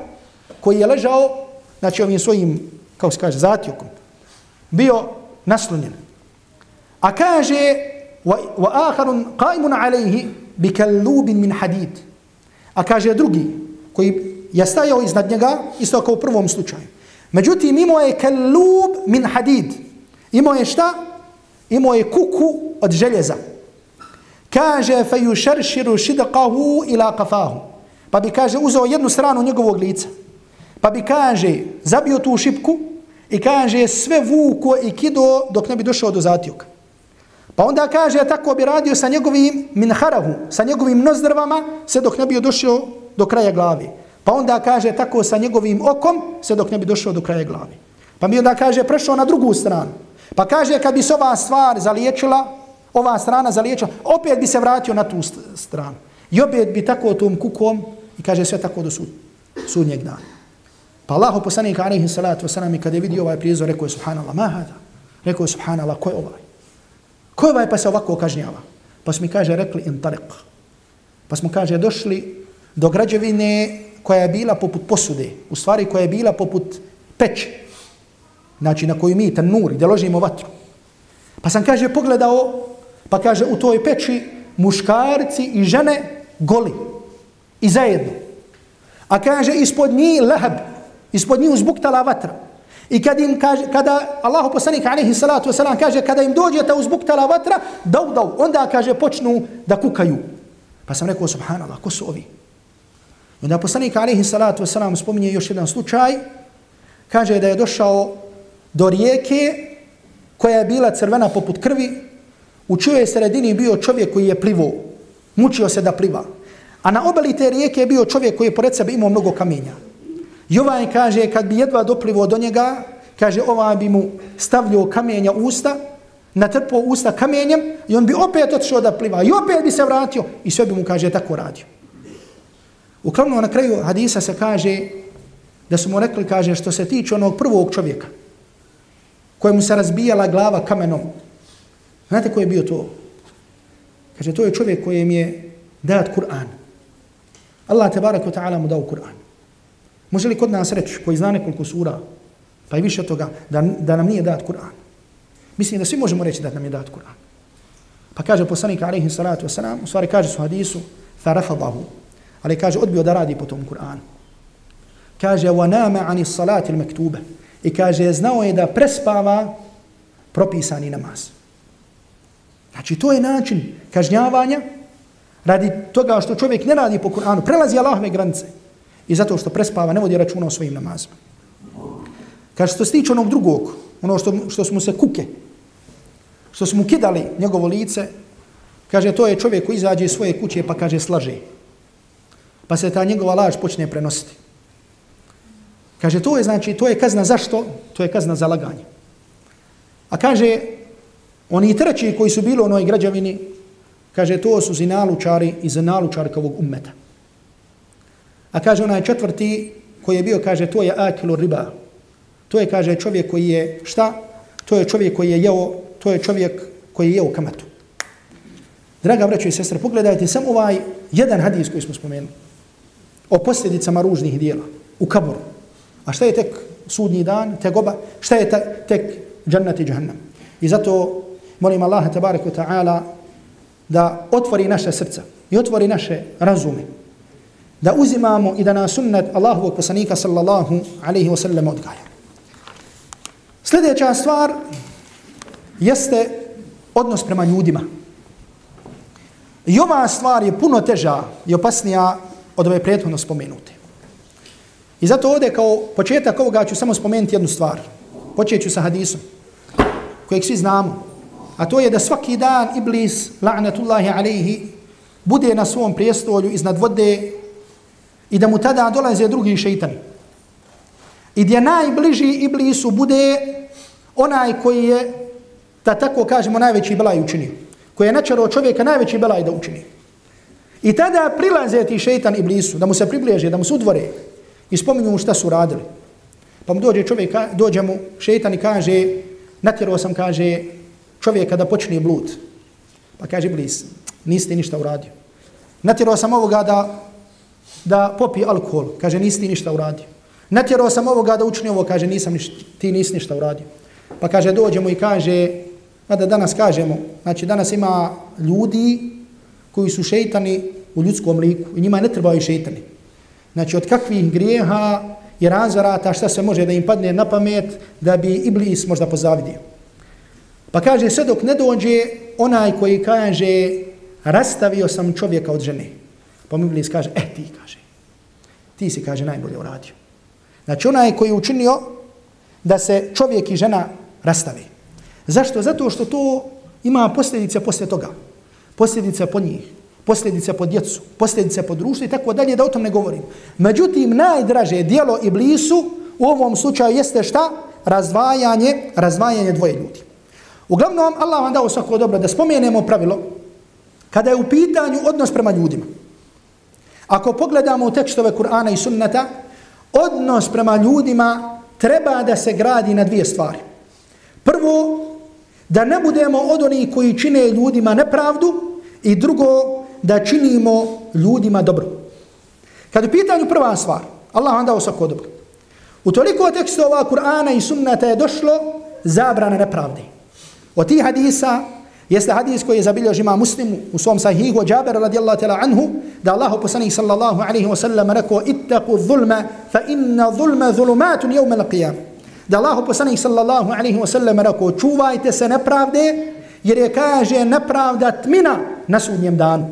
koji je ležao, znači ovim svojim, kao se kaže, zatjukom, bio naslonjen. A kaže, wa akharun qaimun alayhi bi kallubin min hadid. A kaže drugi, koji je stajao iznad njega, isto kao u prvom slučaju. Međutim, imao je kallub min hadid. Imao je šta? Imao je kuku od željeza. Kaže, fe yušarširu šidqahu ila kafahu. Pa bi, kaže, uzeo jednu stranu njegovog lica. Pa bi, kaže, zabio tu šipku i kaže, sve vuko i kido dok ne bi došao do zatioka. Pa onda kaže, tako bi radio sa njegovim minharahu, sa njegovim nozdrvama, sve dok ne bi došao do kraja glavi. Pa onda kaže tako sa njegovim okom, sve dok ne bi došao do kraja glavi. Pa mi onda kaže, prešao na drugu stranu. Pa kaže, kad bi se ova stvar zaliječila, ova strana zaliječila, opet bi se vratio na tu stranu. I opet bi tako tom kukom, i kaže sve tako do sud, sudnjeg dana. Pa Allah poslanik alaihi salatu wasalam kada je vidio ovaj prizor, rekao je subhanallah, ma hada? Rekao je subhanallah, ko je ovaj? Ko je ovaj pa se ovako kažnjava? Pa smo mi kaže, rekli intalik. Pa smo kaže, došli do građevine koja je bila poput posude, u stvari koja je bila poput peće, znači na koju mi tanur, gdje ložimo vatru. Pa sam kaže, pogledao, pa kaže, u toj peći muškarci i žene goli i zajedno. A kaže, ispod njih lehab, ispod njih uzbuktala vatra. I kad im kaže, kada Allahu poslanik alejhi salatu vesselam kaže, kada im dođe ta uzbuktala vatra, dau dau, onda kaže, počnu da kukaju. Pa sam rekao, subhanallah, ko su ovi? Onda poslanik alejhi salatu vesselam spominje još jedan slučaj, kaže da je došao do rijeke koja je bila crvena poput krvi, u čijoj sredini bio čovjek koji je plivo, mučio se da pliva. A na obali te rijeke je bio čovjek koji je pored sebe imao mnogo kamenja. Jovan kaže, kad bi jedva doplivo do njega, kaže, ovaj bi mu stavljao kamenja u usta, natrpao usta kamenjem i on bi opet otišao da pliva i opet bi se vratio i sve bi mu, kaže, tako radio. Uglavnom, na kraju hadisa se kaže da su mu rekli, kaže, što se tiče onog prvog čovjeka kojemu se razbijala glava kamenom. Znate ko je bio to? Kaže, to je čovjek kojem je dat Kur'an. Allah te barak ta'ala mu dao Kur'an. Može li kod nas reći, koji zna nekoliko sura, pa i više toga, da, da nam nije dat Kur'an? Mislim da svi možemo reći da nam je dat Kur'an. Pa kaže poslanik alaihi salatu wasalam, u stvari kaže su hadisu, farafadahu, ali kaže odbio da radi po tom Kur'anu. Kaže, wa nama ani salati il mektube. I kaže, znao je da prespava propisani namaz. Znači, to je način kažnjavanja radi toga što čovjek ne radi po Kur'anu, prelazi Allahove granice i zato što prespava, ne vodi računa o svojim namazima. Kaže, što se tiče onog drugog, ono što, što smo se kuke, što smo kidali njegovo lice, kaže, to je čovjek koji izađe iz svoje kuće pa kaže, slaže. Pa se ta njegova laž počne prenositi. Kaže, to je znači, to je kazna zašto? To je kazna za laganje. A kaže, oni treći koji su bili u onoj građavini, kaže, to su zinalučari i zinalučarkovog ummeta. A kaže, onaj četvrti koji je bio, kaže, to je akilu riba. To je, kaže, čovjek koji je, šta? To je čovjek koji je jeo, to je čovjek koji je jeo kamatu. Draga braćo i sestre, pogledajte samo ovaj jedan hadis koji smo spomenuli o posljedicama ružnih dijela u kaboru. A šta je tek sudnji dan, tegoba, šta je tek džannat i džahannam. I zato molim Allaha tabaraka ta'ala da otvori naše srca i otvori naše razume. Da uzimamo i da nas sunnet Allahovog poslanika sallallahu alaihi wa sallam odgaja. Sljedeća stvar jeste odnos prema ljudima. I ova stvar je puno teža i opasnija od ove prethodno spomenute. I zato ovdje kao početak ovoga ću samo spomenuti jednu stvar. Počet ću sa hadisom kojeg svi znamo. A to je da svaki dan Iblis, la'natullahi alaihi, bude na svom prijestolju iznad vode i da mu tada dolaze drugi šeitani. I gdje najbliži Iblisu bude onaj koji je, da tako kažemo, najveći belaj učinio. Koji je načaro čovjeka najveći belaj da učini. I tada prilaze ti šeitan Iblisu, da mu se približe, da mu se udvore i spominju mu šta su radili. Pa mu dođe čovjek, dođe mu šeitan i kaže, natjerao sam, kaže, čovjeka da počne blud. Pa kaže Iblis, niste ništa uradio. Natjerao sam ovoga da, da popi alkohol, kaže, nisi ništa uradio. Natjerao sam ovoga da učini ovo, kaže, nisam ništa, ti nisi ništa uradio. Pa kaže, dođemo i kaže, da danas kažemo, znači danas ima ljudi koji su šeitani u ljudskom liku i njima ne trebaju šeitani. Znači od kakvih grijeha i razvarata šta se može da im padne na pamet da bi Iblis možda pozavidio. Pa kaže sve dok ne dođe onaj koji kaže rastavio sam čovjeka od žene. Pa mu Iblis kaže, eh ti kaže, ti si kaže najbolje uradio. Znači onaj koji je učinio da se čovjek i žena rastave. Zašto? Zato što to ima posljedice poslije toga. Posljedice po njih posljedice po djecu, posljedice po društvu i tako dalje, da o tom ne govorim. Međutim, najdraže dijelo Iblisu u ovom slučaju jeste šta? Razdvajanje, razdvajanje dvoje ljudi. Uglavnom, Allah vam dao svako dobro da spomenemo pravilo kada je u pitanju odnos prema ljudima. Ako pogledamo u tekstove Kur'ana i sunnata, odnos prema ljudima treba da se gradi na dvije stvari. Prvo, da ne budemo od onih koji čine ljudima nepravdu i drugo, da činimo ljudima dobro. Kad u pitanju prva stvar, Allah vam dao svako dobro. U toliko tekstova Kur'ana i sunnata je došlo zabrana nepravde. Od tih hadisa jeste hadis koji je zabilježio ima muslim u svom sahihu Jabir radijallahu tala anhu da Allah poslanih sallallahu alaihi wa sallam rekao ittaku zulma fa inna zulma zulumatun jevme la qiyam. Da Allah poslanih sallallahu alaihi wa sallam rekao čuvajte se nepravde jer je kaže nepravda tmina na sudnjem danu.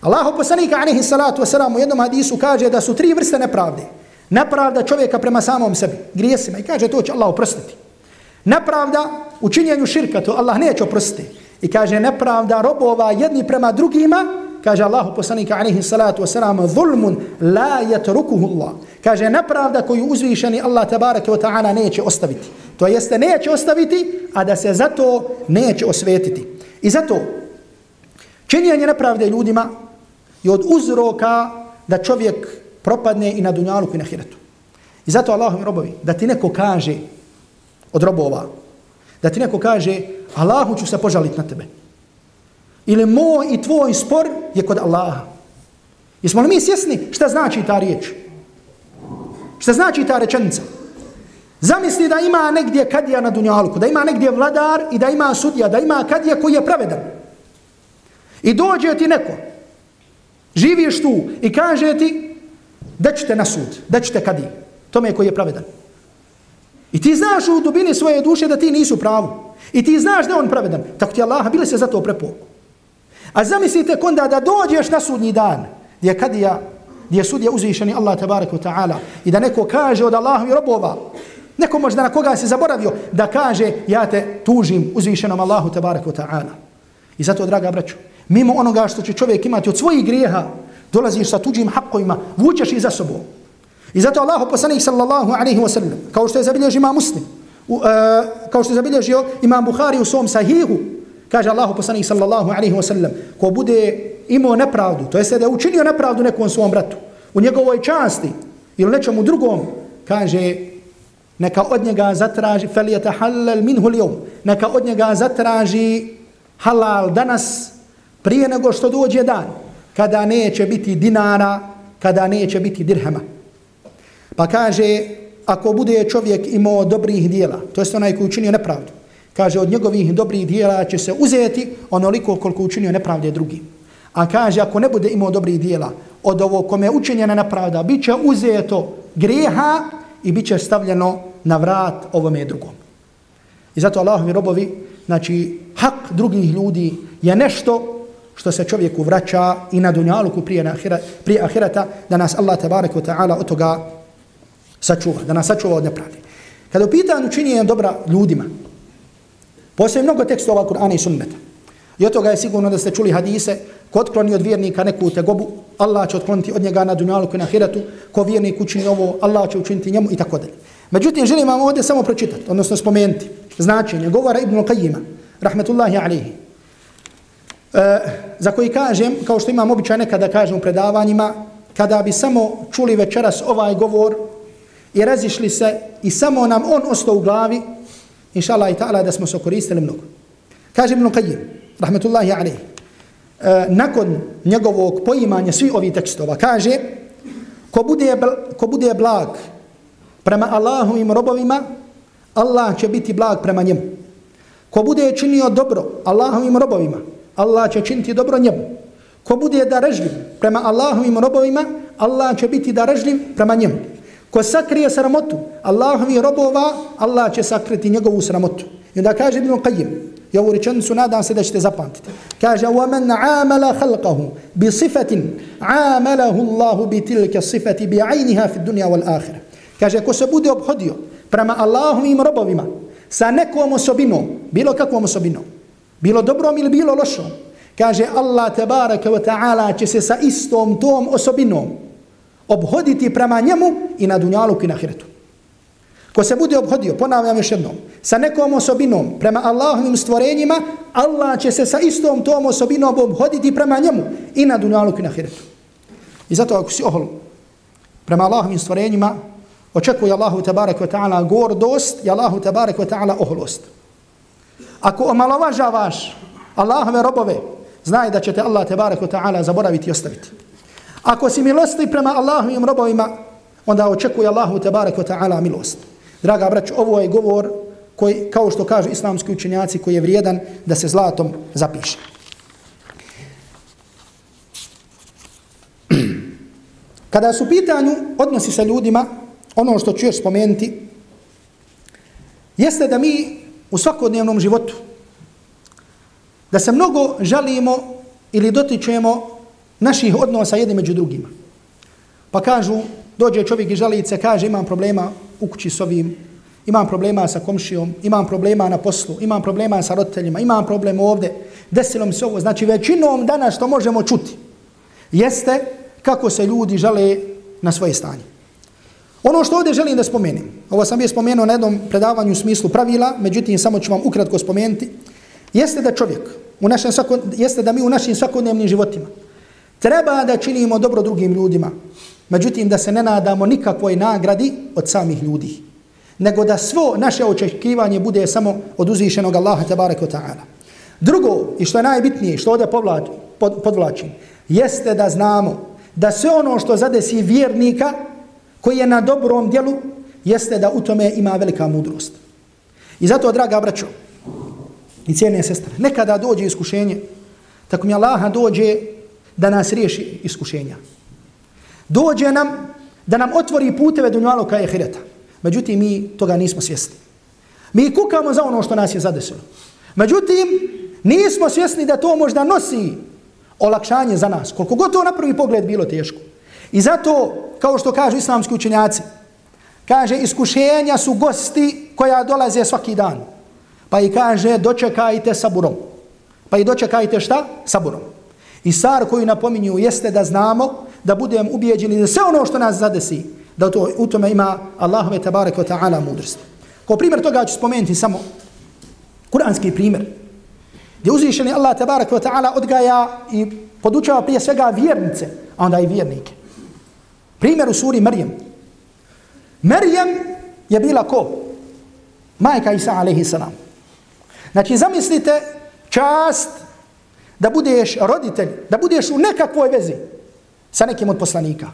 Allahu poslanika alaihi salatu vesselam u jednom hadisu kaže da su tri vrste nepravde. Nepravda čovjeka prema samom sebi, grijesima i kaže to će Allah oprostiti. Nepravda u činjenju širka, to Allah neće oprostiti. I kaže nepravda robova jedni prema drugima kaže Allahu poslanika alaihi salatu wasalam, zulmun la yatrukuhu Allah. Kaže, nepravda koju uzvišeni Allah tabaraka wa ta'ala neće ostaviti. To jeste, neće ostaviti, a da se zato neće osvetiti. I zato, činjenje nepravde ljudima je od uzroka da čovjek propadne i na dunjalu i na hiretu. I zato Allahu robovi, da ti neko kaže od robova, da ti neko kaže, Allahu ću se požaliti na tebe. Ili moj i tvoj spor je kod Allaha. Jesmo li mi svjesni šta znači ta riječ? Šta znači ta rečenica? Zamisli da ima negdje kadija na dunjalku, da ima negdje vladar i da ima sudija, da ima kadija koji je pravedan. I dođe ti neko, živiš tu i kaže ti da ćete na sud, da ćete kadiji. Tome je koji je pravedan. I ti znaš u dubini svoje duše da ti nisu pravo. I ti znaš da on pravedan. Tako ti Allah bili se za to prepoku. A zamislite konda da dođeš na sudnji dan, gdje kadija, gdje sudija uzvišeni Allah tabaraka ta'ala i da neko kaže od Allahovi robova, neko možda na koga se zaboravio, da kaže ja te tužim uzvišenom Allahu tabaraka ta'ala. I zato, draga braću, mimo onoga što će čovjek imati od svojih grijeha, dolaziš sa tuđim hakovima, vučeš i za sobom. I zato Allahu poslanik sallallahu alaihi wa sallam, kao što je zabilježio ima muslim, uh, kao što je zabilježio imam Bukhari u svom sahihu, Kaže Allah poslanik sallallahu alaihi wa sallam, ko bude imao nepravdu, to jeste da je učinio nepravdu nekom svom bratu, u njegovoj časti ili nečemu drugom, kaže, neka od njega zatraži, felijeta halal minhu lijom, neka od njega zatraži halal danas prije nego što dođe dan, kada neće biti dinara, kada neće biti dirhama. Pa kaže, ako bude čovjek imao dobrih dijela, to jest onaj koji učinio nepravdu, Kaže, od njegovih dobrih dijela će se uzeti onoliko koliko učinio nepravde drugim. A kaže, ako ne bude imao dobrih dijela, od ovo kome je učinjena nepravda, bit će uzeto greha i bit će stavljeno na vrat ovome drugom. I zato Allahovi robovi, znači, hak drugih ljudi je nešto što se čovjeku vraća i na dunjaluku prije, na ahira, prije ahirata, da nas Allah tabaraka wa ta'ala od toga sačuva, da nas sačuva od nepravde. Kada u pitanju činjenja dobra ljudima, Postoje mnogo tekstova Kur'ana i sunneta. I od toga je sigurno da ste čuli hadise, ko otkloni od vjernika neku tegobu, Allah će otkloniti od njega na dunjalu i na hiratu, ko vjernik učini ovo, Allah će učiniti njemu i tako dalje. Međutim, želim vam ovdje samo pročitati, odnosno spomenuti značenje govora Ibn Qayyima, rahmetullahi alihi, e, za koji kažem, kao što imam običaj nekada kažem u predavanjima, kada bi samo čuli večeras ovaj govor i razišli se i samo nam on ostao u glavi, inša Allah i ta'ala da smo se koristili mnogo. Kaže Ibn Qayyim, rahmetullahi alaihi, e, nakon njegovog poimanja svi ovi tekstova, kaže, ko bude, ko bude blag prema Allahu i robovima, Allah će biti blag prema njemu. Ko bude činio dobro Allahovim robovima, Allah će činiti dobro njemu. Ko bude darežljiv prema Allahovim robovima, Allah će biti darežljiv prema njemu. Ko sakrije sramotu Allahovi robova, Allah će sakriti njegovu sramotu. I onda kaže Ibn Qayyim, i ovu rečenicu nadam se da ćete zapamtiti. Kaže, وَمَنْ عَامَلَ خَلْقَهُ بِصِفَةٍ عَامَلَهُ اللَّهُ بِتِلْكَ صِفَةِ بِعَيْنِهَا فِي الدُّنْيَا وَالْآخِرَ. Kaže, ko se bude obhodio prema Allahovim robovima sa nekom osobinom, bilo kakvom osobinom, bilo dobrom ili bilo lošom, kaže, Allah tebareke wa ta'ala će se sa istom tom osobinom obhoditi prema njemu i na dunjalu i na hiretu. Ko se bude obhodio, ponavljam još jednom, sa nekom osobinom prema Allahovim stvorenjima, Allah će se sa istom tom osobinom obhoditi prema njemu i na dunjalu i na hiretu. I zato ako si ohol prema Allahovim stvorenjima, očekuje Allahu tabarak wa ta'ala gordost i Allahu tabarak wa ta'ala oholost. Ako omalovažavaš Allahove robove, znaj da će te Allah tabarak wa ta'ala zaboraviti i ostaviti. Ako si milostiv prema Allahovim robovima, onda očekuje Allahu tebarek wa ta'ala milost. Draga brać, ovo je govor koji, kao što kažu islamski učenjaci, koji je vrijedan da se zlatom zapiše. <clears throat> Kada su pitanju odnosi sa ljudima, ono što ću još spomenuti, jeste da mi u svakodnevnom životu, da se mnogo žalimo ili dotičemo naših odnosa jedni među drugima. Pa kažu, dođe čovjek i žalice, kaže imam problema u kući s ovim, imam problema sa komšijom, imam problema na poslu, imam problema sa roditeljima, imam problem ovde, desilo mi se ovo. Znači većinom danas što možemo čuti jeste kako se ljudi žale na svoje stanje. Ono što ovdje želim da spomenem, ovo sam je spomenuo na jednom predavanju u smislu pravila, međutim samo ću vam ukratko spomenuti, jeste da čovjek, u našem svako, jeste da mi u našim svakodnevnim životima treba da činimo dobro drugim ljudima, međutim da se ne nadamo nikakvoj nagradi od samih ljudi, nego da svo naše očekivanje bude samo od uzvišenog Allaha tabaraka ta'ala. Drugo, i što je najbitnije, što ovdje povlač, pod, podvlačim, jeste da znamo da sve ono što zadesi vjernika koji je na dobrom djelu, jeste da u tome ima velika mudrost. I zato, draga braćo i cijene sestre, nekada dođe iskušenje, tako mi Allaha dođe da nas riješi iskušenja. Dođe nam da nam otvori puteve dunjaloka i hireta. Međutim, mi toga nismo svjesni. Mi kukamo za ono što nas je zadesilo. Međutim, nismo svjesni da to možda nosi olakšanje za nas. Koliko god to na prvi pogled bilo teško. I zato, kao što kažu islamski učenjaci, kaže iskušenja su gosti koja dolaze svaki dan. Pa i kaže dočekajte saburom. Pa i dočekajte šta? Saburom. I sar koju napominju jeste da znamo, da budemo ubijeđeni da sve ono što nas zadesi, da to, u tome ima Allahove tabarek wa ta'ala mudrost. Kao primjer toga ću spomenuti samo kuranski primjer gdje uzvišeni Allah tabarak wa ta'ala odgaja i podučava prije svega vjernice, a onda i vjernike. Primjer u suri Marijem. Marijem je bila ko? Majka Isa alaihi salam. Znači zamislite čast da budeš roditelj, da budeš u nekakvoj vezi sa nekim od poslanika.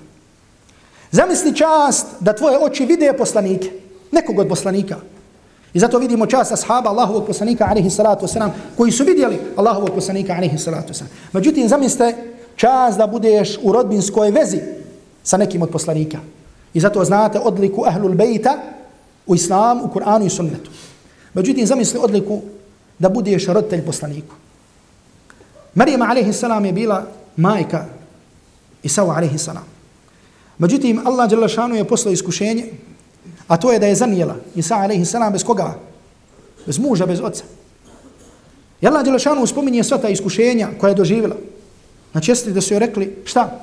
Zamisli čast da tvoje oči vide poslanike, nekog od poslanika. I zato vidimo čast ashaba Allahovog poslanika alaihi salatu wasalam koji su vidjeli Allahovog poslanika alaihi salatu wasalam. Međutim, zamislite čast da budeš u rodbinskoj vezi sa nekim od poslanika. I zato znate odliku ahlul bejta u islamu, u Kur'anu i sunnetu. Međutim, zamisli odliku da budeš roditelj poslaniku. Marijama alaihi salam je bila majka Isao alaihi salam. Međutim, Allah je poslao iskušenje A to je da je zanijela Isa alaihi salam bez koga? Bez muža, bez oca. I Allah Đelešanu spominje sva ta iskušenja koja je doživjela. Znači, jeste da su joj rekli, šta?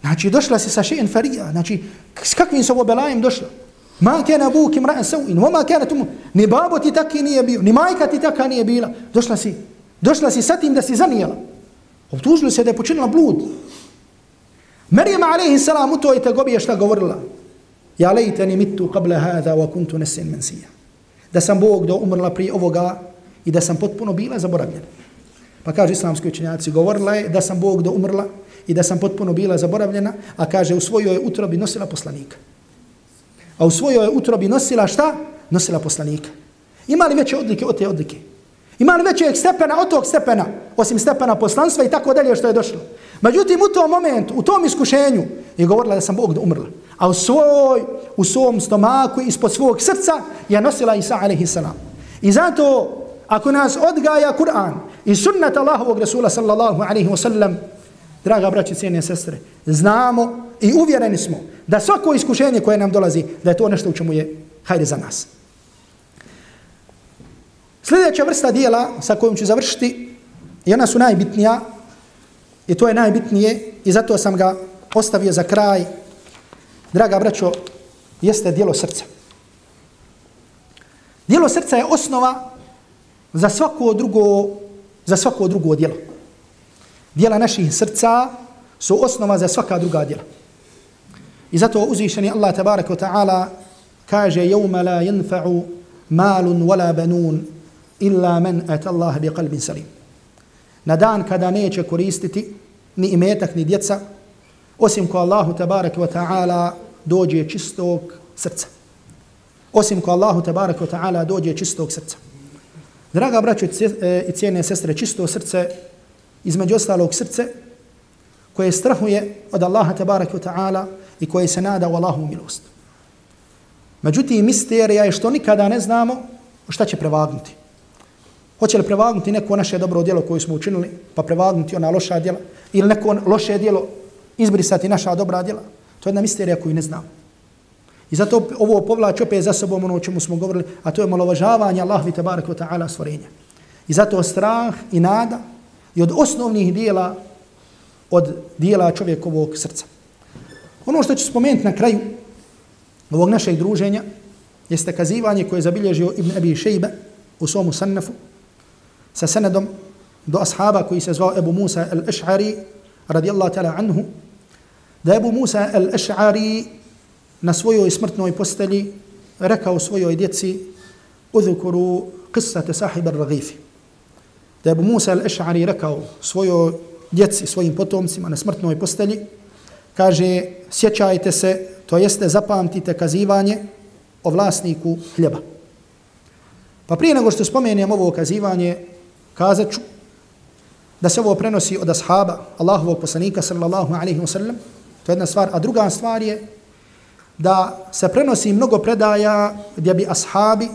Znači, došla si sa še'en farija. Znači, s kakvim se ovo belajem došla? Ma kena buk im ra'an sau'in, ma kena tumu. Ni babo ti taki nije bio, ni majka ti taka nije bila. Došla si, došla si sa tim da si zanijela. Obtužili se da je počinila blud. Marijama alaihi salam u toj tegobi je šta govorila? Ja lejteni mitu qabla hada wa kuntu nesin mensija. Da sam Bog da umrla prije ovoga i da sam potpuno bila zaboravljena. Pa kaže islamski učenjaci, govorila je da sam Bog da umrla i da sam potpuno bila zaboravljena, a kaže u svojoj utrobi nosila poslanika. A u svojoj utrobi nosila šta? Nosila poslanika. Ima li veće odlike od te odlike? Ima li većeg stepena od tog stepena, osim stepena poslanstva i tako dalje što je došlo? Međutim, u tom momentu, u tom iskušenju, je govorila da sam Bog da umrla a u svoj, u svom stomaku, ispod svog srca, je nosila Isa a.s. I zato, ako nas odgaja Kur'an i sunnat Allahovog Rasula sallallahu alaihi wa sallam, draga braći, cijene sestre, znamo i uvjereni smo da svako iskušenje koje nam dolazi, da je to nešto u čemu je hajde za nas. Sljedeća vrsta dijela sa kojom ću završiti, i ona su najbitnija, i to je najbitnije, i zato sam ga ostavio za kraj, draga braćo, jeste dijelo srca. Dijelo srca je osnova za svako drugo, za svako drugo dijelo. Dijela naših srca su osnova za svaka druga dijela. I zato uzvišeni Allah tabaraka wa ta'ala kaže jevma la jenfa'u malun wala banun illa men et Allah bi qalbin salim. Na dan kada neće koristiti ni imetak ni djeca osim ko Allahu tabarak wa ta'ala dođe čistog srca. Osim ko Allahu tabarak wa ta'ala dođe čistog srca. Draga braćo e, i cijene sestre, čisto srce, između ostalog srce, koje strahuje od Allaha tabarak wa ta'ala i koje se nada u Allahu milost. Međutim, misterija je što nikada ne znamo šta će prevagnuti. Hoće li prevagnuti neko naše dobro djelo koje smo učinili, pa prevagnuti ona loša djela, ili neko loše djelo izbrisati naša dobra djela. To je jedna misterija koju ne znam. I zato ovo povlači opet za sobom ono o čemu smo govorili, a to je malovažavanje Allahovi tabarak wa ta'ala stvorenja. I zato strah i nada i od osnovnih dijela od dijela čovjekovog srca. Ono što ću spomenuti na kraju ovog našeg druženja jeste kazivanje koje je zabilježio Ibn Abi Šejbe u svom sannafu sa senedom do ashaba koji se zvao Ebu Musa al-Ash'ari radijallahu ta'ala anhu da Ebu Musa al-Ash'ari na svojoj smrtnoj posteli rekao svojoj djeci udhukuru qissate sahib al-Raghifi da Ebu Musa al-Ash'ari rekao svojoj djeci, svojim potomcima na smrtnoj posteli kaže sjećajte se to jeste zapamtite kazivanje o vlasniku hljeba. Pa prije nego što spomenem ovo kazivanje, kazat ću da se ovo prenosi od ashaba Allahovog poslanika sallallahu alaihi wa sallam, to je jedna stvar, a druga stvar je da se prenosi mnogo predaja gdje bi ashabi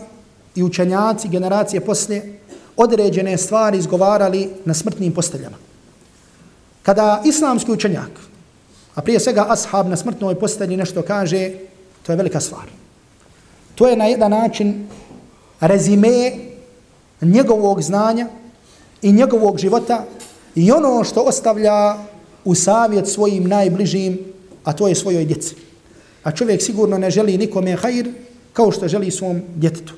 i učenjaci generacije poslije određene stvari izgovarali na smrtnim posteljama. Kada islamski učenjak, a prije svega ashab na smrtnoj postelji nešto kaže, to je velika stvar. To je na jedan način rezime njegovog znanja i njegovog života i ono što ostavlja u savjet svojim najbližim, a to je svojoj djeci. A čovjek sigurno ne želi nikome hajr kao što želi svom djetetu.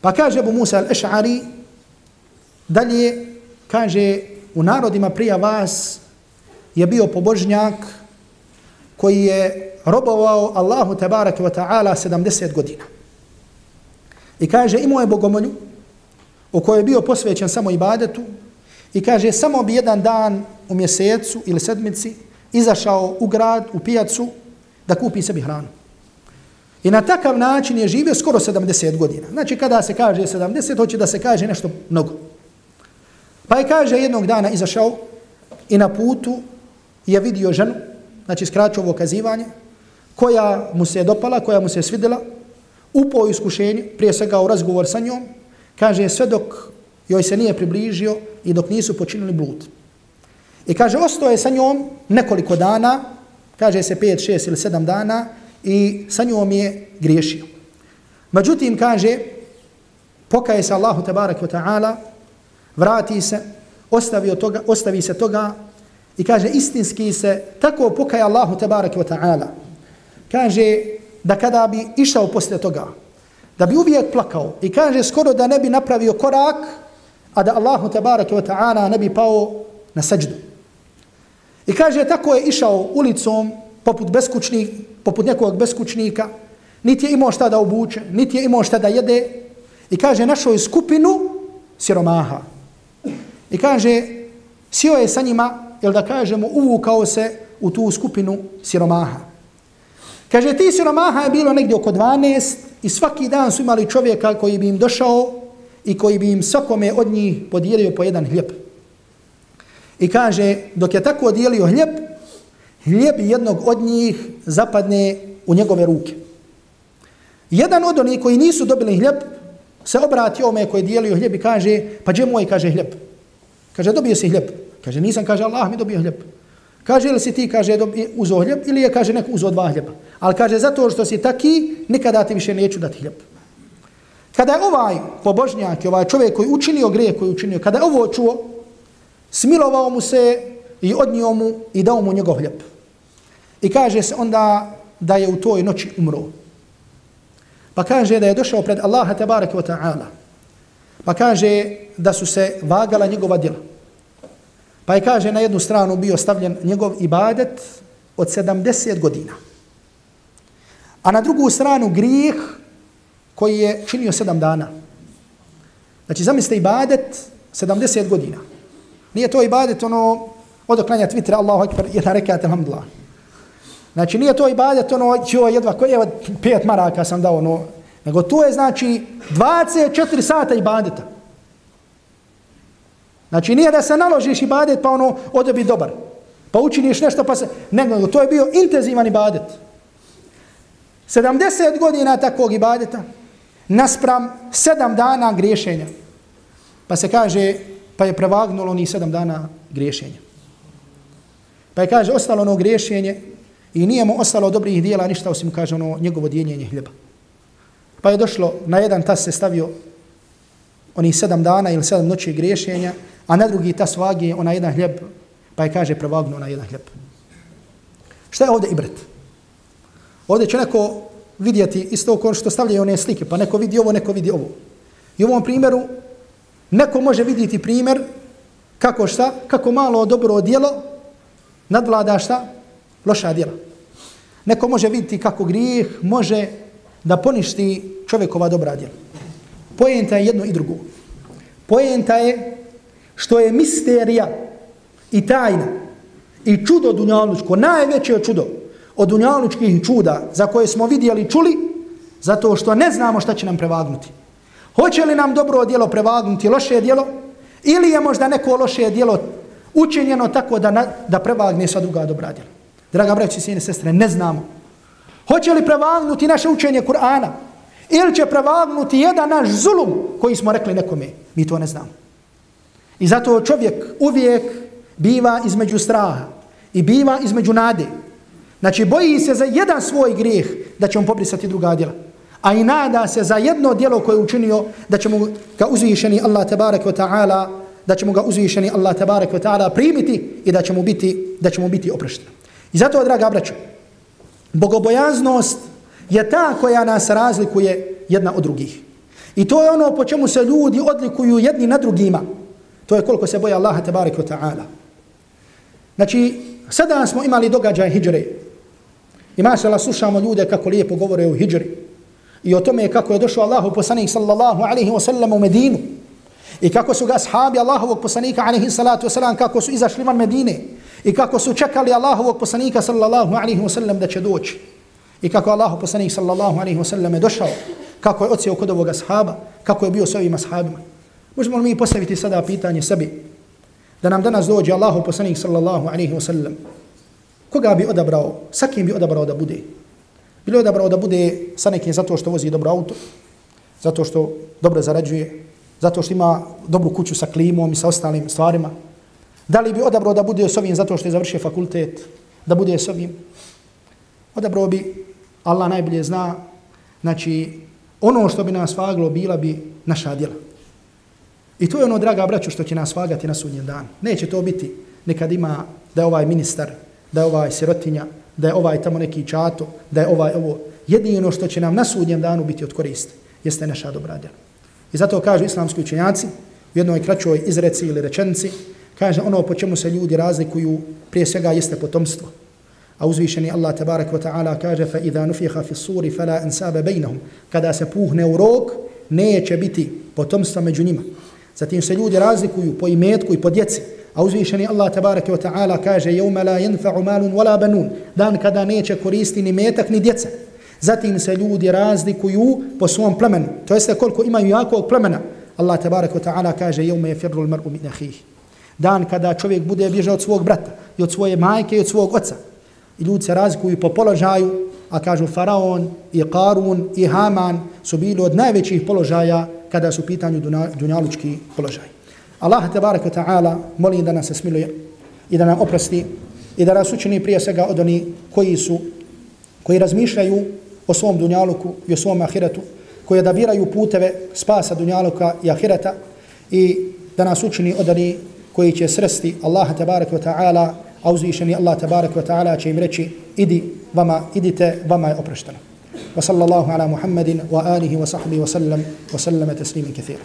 Pa kaže Abu Musa al-Eš'ari, dalje kaže u narodima prija vas je bio pobožnjak koji je robovao Allahu tabaraka wa ta'ala 70 godina. I kaže imao je bogomolju u kojoj je bio posvećen samo ibadetu i kaže samo bi jedan dan u mjesecu ili sedmici izašao u grad, u pijacu da kupi sebi hranu. I na takav način je živio skoro 70 godina. Znači kada se kaže 70, hoće da se kaže nešto mnogo. Pa je kaže jednog dana izašao i na putu je vidio ženu, znači skraću ovo kazivanje, koja mu se je dopala, koja mu se je svidjela, upao u iskušenje, prije svega u razgovor sa njom, kaže sve dok joj se nije približio i dok nisu počinili blud. I kaže, ostao je sa njom nekoliko dana, kaže se 5, 6 ili 7 dana, i sa njom je griješio. Međutim, kaže, pokaje se Allahu tabarak wa ta'ala, vrati se, ostavi, toga, ostavi se toga i kaže, istinski se tako pokaje Allahu tabarak wa ta'ala. Kaže, da kada bi išao posle toga, da bi uvijek plakao i kaže skoro da ne bi napravio korak, a da Allahu tabaraka wa ta'ala ne bi pao na sađdu. I kaže, tako je išao ulicom poput, beskućnik, poput nekog beskućnika, niti je imao šta da obuče, niti je imao šta da jede, i kaže, našao je skupinu siromaha. I kaže, sio je sa njima, jel da kažemo, uvukao se u tu skupinu siromaha. Kaže, ti siromaha je bilo negdje oko 12 i svaki dan su imali čovjeka koji bi im došao i koji bi im svakome od njih podijelio po jedan hljeb. I kaže, dok je tako dijelio hljeb, hljeb jednog od njih zapadne u njegove ruke. Jedan od onih koji nisu dobili hljeb, se obrati ome koji je dijelio hljeb i kaže, pa gdje moj, kaže, hljeb. Kaže, dobio si hljeb. Kaže, nisam, kaže, Allah mi dobio hljeb. Kaže, ili si ti, kaže, uzo hljeb, ili je, kaže, neko uzo dva hljeba. Ali kaže, zato što si taki, nikada ti više neću dati hljeb. Kada je ovaj pobožnjak, ovaj čovjek koji učinio grije koji učinio, kada je ovo čuo, smilovao mu se i odnio mu i dao mu njegov hljeb. I kaže se onda da je u toj noći umro. Pa kaže da je došao pred Allaha tabaraka wa ta'ala. Pa kaže da su se vagala njegova djela. Pa je kaže na jednu stranu bio stavljen njegov ibadet od 70 godina. A na drugu stranu grijeh koji je činio 7 dana. Znači zamislite ibadet 70 godina. Nije to ibadet ono odoklanja Twitter, Allahu akbar, jedna rekat, alhamdulillah. Znači nije to ibadet ono, čo ovaj jedva, koji je pet maraka sam dao, ono, nego to je znači 24 sata ibadeta. Znači nije da se naložiš ibadet pa ono ode bi dobar. Pa učiniš nešto pa se... Ne, nego to je bio intenzivan ibadet. 70 godina takvog ibadeta naspram 7 dana griješenja. Pa se kaže, pa je prevagnulo ni 7 dana griješenja. Pa je kaže, ostalo ono griješenje i nije mu ostalo dobrih dijela ništa osim kaže ono njegovo dijenjenje hljeba. Pa je došlo, na jedan tas se stavio oni sedam dana ili sedam noći griješenja, a na drugi tas vagi ona jedan hljeb Pa je kaže prevagnuo na jedan hljeb. Šta je ovdje ibret? Ovdje će neko vidjeti isto kao što stavljaju one slike, pa neko vidi ovo, neko vidi ovo. I u ovom primjeru neko može vidjeti primjer kako šta, kako malo dobro djelo nadvlada šta? Loša djela. Neko može vidjeti kako grijeh može da poništi čovjekova dobra djela. Pojenta je jedno i drugo. Pojenta je što je misterija i tajna i čudo dunjalučko, najveće čudo od dunjalučkih čuda za koje smo vidjeli i čuli, zato što ne znamo šta će nam prevagnuti. Hoće li nam dobro djelo prevagnuti loše djelo ili je možda neko loše djelo učinjeno tako da, na, da prevagne sva druga dobra djela. Draga braći, sine, sestre, ne znamo. Hoće li prevagnuti naše učenje Kur'ana ili će prevagnuti jedan naš zulum koji smo rekli nekome. Mi to ne znamo. I zato čovjek uvijek biva između straha i biva između nade. Znači, boji se za jedan svoj grijeh da će mu pobrisati druga djela. A i nada se za jedno djelo koje je učinio da će mu ga uzvišeni Allah tabarak wa ta'ala da će mu ga uzvišeni Allah tabarak wa ta'ala primiti i da će mu biti, da će mu biti oprošteno. I zato, draga braćo, bogobojaznost je ta koja nas razlikuje jedna od drugih. I to je ono po čemu se ljudi odlikuju jedni na drugima. To je koliko se boje Allaha tabarak wa ta'ala. Znači, sada smo imali događaj hijre I mašala slušamo ljude kako lijepo govore o hijđri. I o tome kako je došao Allahu poslanik sallallahu alaihi wa sallam u Medinu. I kako su ga ashabi Allahovog poslanika alaihi salatu wa sallam kako su izašli van Medine. I kako su čekali Allahovog poslanika sallallahu alaihi wa sallam da će doći. I kako Allahu poslanik sallallahu alaihi wa sallam je došao. Kako je ocijeo kod ovoga ashaba. Kako je bio s ovim ashabima. Možemo li mi postaviti sada pitanje sebi. Da nam danas dođe Allahu poslanik sallallahu alaihi wa sallam. Koga bi odabrao? Sa kim bi odabrao da bude? Bilo je odabrao da bude sa nekim zato što vozi dobro auto. Zato što dobro zarađuje. Zato što ima dobru kuću sa klimom i sa ostalim stvarima. Da li bi odabrao da bude s ovim zato što je završio fakultet? Da bude s ovim? Odabrao bi, Allah najbolje zna, znači ono što bi nas vaglo bila bi naša djela. I to je ono, draga braću, što će nas vagati na sudnjem danu. Neće to biti nekad ima da je ovaj ministar, da je ovaj sirotinja, da je ovaj tamo neki čato, da je ovaj ovo. Jedino što će nam na sudnjem danu biti od koriste, jeste naša dobra djela. I zato kažu islamski učenjaci u jednoj kraćoj izreci ili rečenci, kaže ono po čemu se ljudi razlikuju prije svega jeste potomstvo. A uzvišeni Allah tabarak wa ta'ala kaže fa idha nufiha fi suri fala ansaba bainahum kada se puhne u rok, neće biti potomstva među njima zatim se ljudi razlikuju po imetku i po djeci a uzvišeni Allah tabaraka wa ta'ala kaže yawma la yanfa'u malun wala banun. Dan kada neće koristiti ni metak ni djeca. Zatim se ljudi razlikuju po svom plemenu. To jeste koliko imaju jakog plemena. Allah tabaraka wa ta'ala kaže Jevme je firru al-mar'u min akhihi dan kada čovjek bude bježao od svog brata i od svoje majke i od svog oca. I ljudi se razlikuju po položaju, a kažu Faraon i Karun i Haman su bili od najvećih položaja kada su pitanju dunjalučki položaj. Allah te baraka ta'ala molim da nas se smiluje i da nam oprosti i da nas učini prije svega od oni koji su, koji razmišljaju o svom dunjaluku i o svom ahiretu, koji odabiraju puteve spasa dunjaluka i ahireta i da nas učini od oni koji će sresti Allah te baraka ta'ala a uzvišeni Allah tabarak wa ta'ala će im reći idi vama, idite, vama je oprošteno. Wa sallallahu ala Muhammedin wa alihi wa sahbihi wa sallam wa sallama taslima kathira.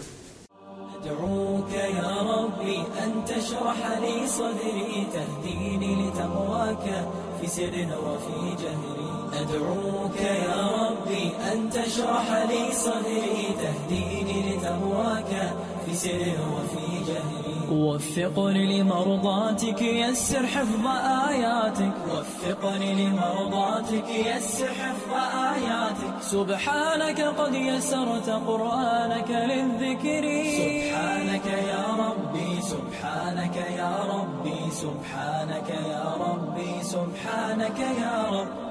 سر وفي جهري. أدعوك يا ربي أن تشرح لي صدري. تهديني لتقواك في سر وفي جهري. وفقني لمرضاتك يسر حفظ آياتك. وفقني لمرضاتك يسر حفظ آياتك. سبحانك قد يسرت قرآنك للذكر. سبحانك يا ربي سبحانك يا ربي سبحانك يا ربي سبحانك يا رب.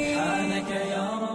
سبحانك يا رب.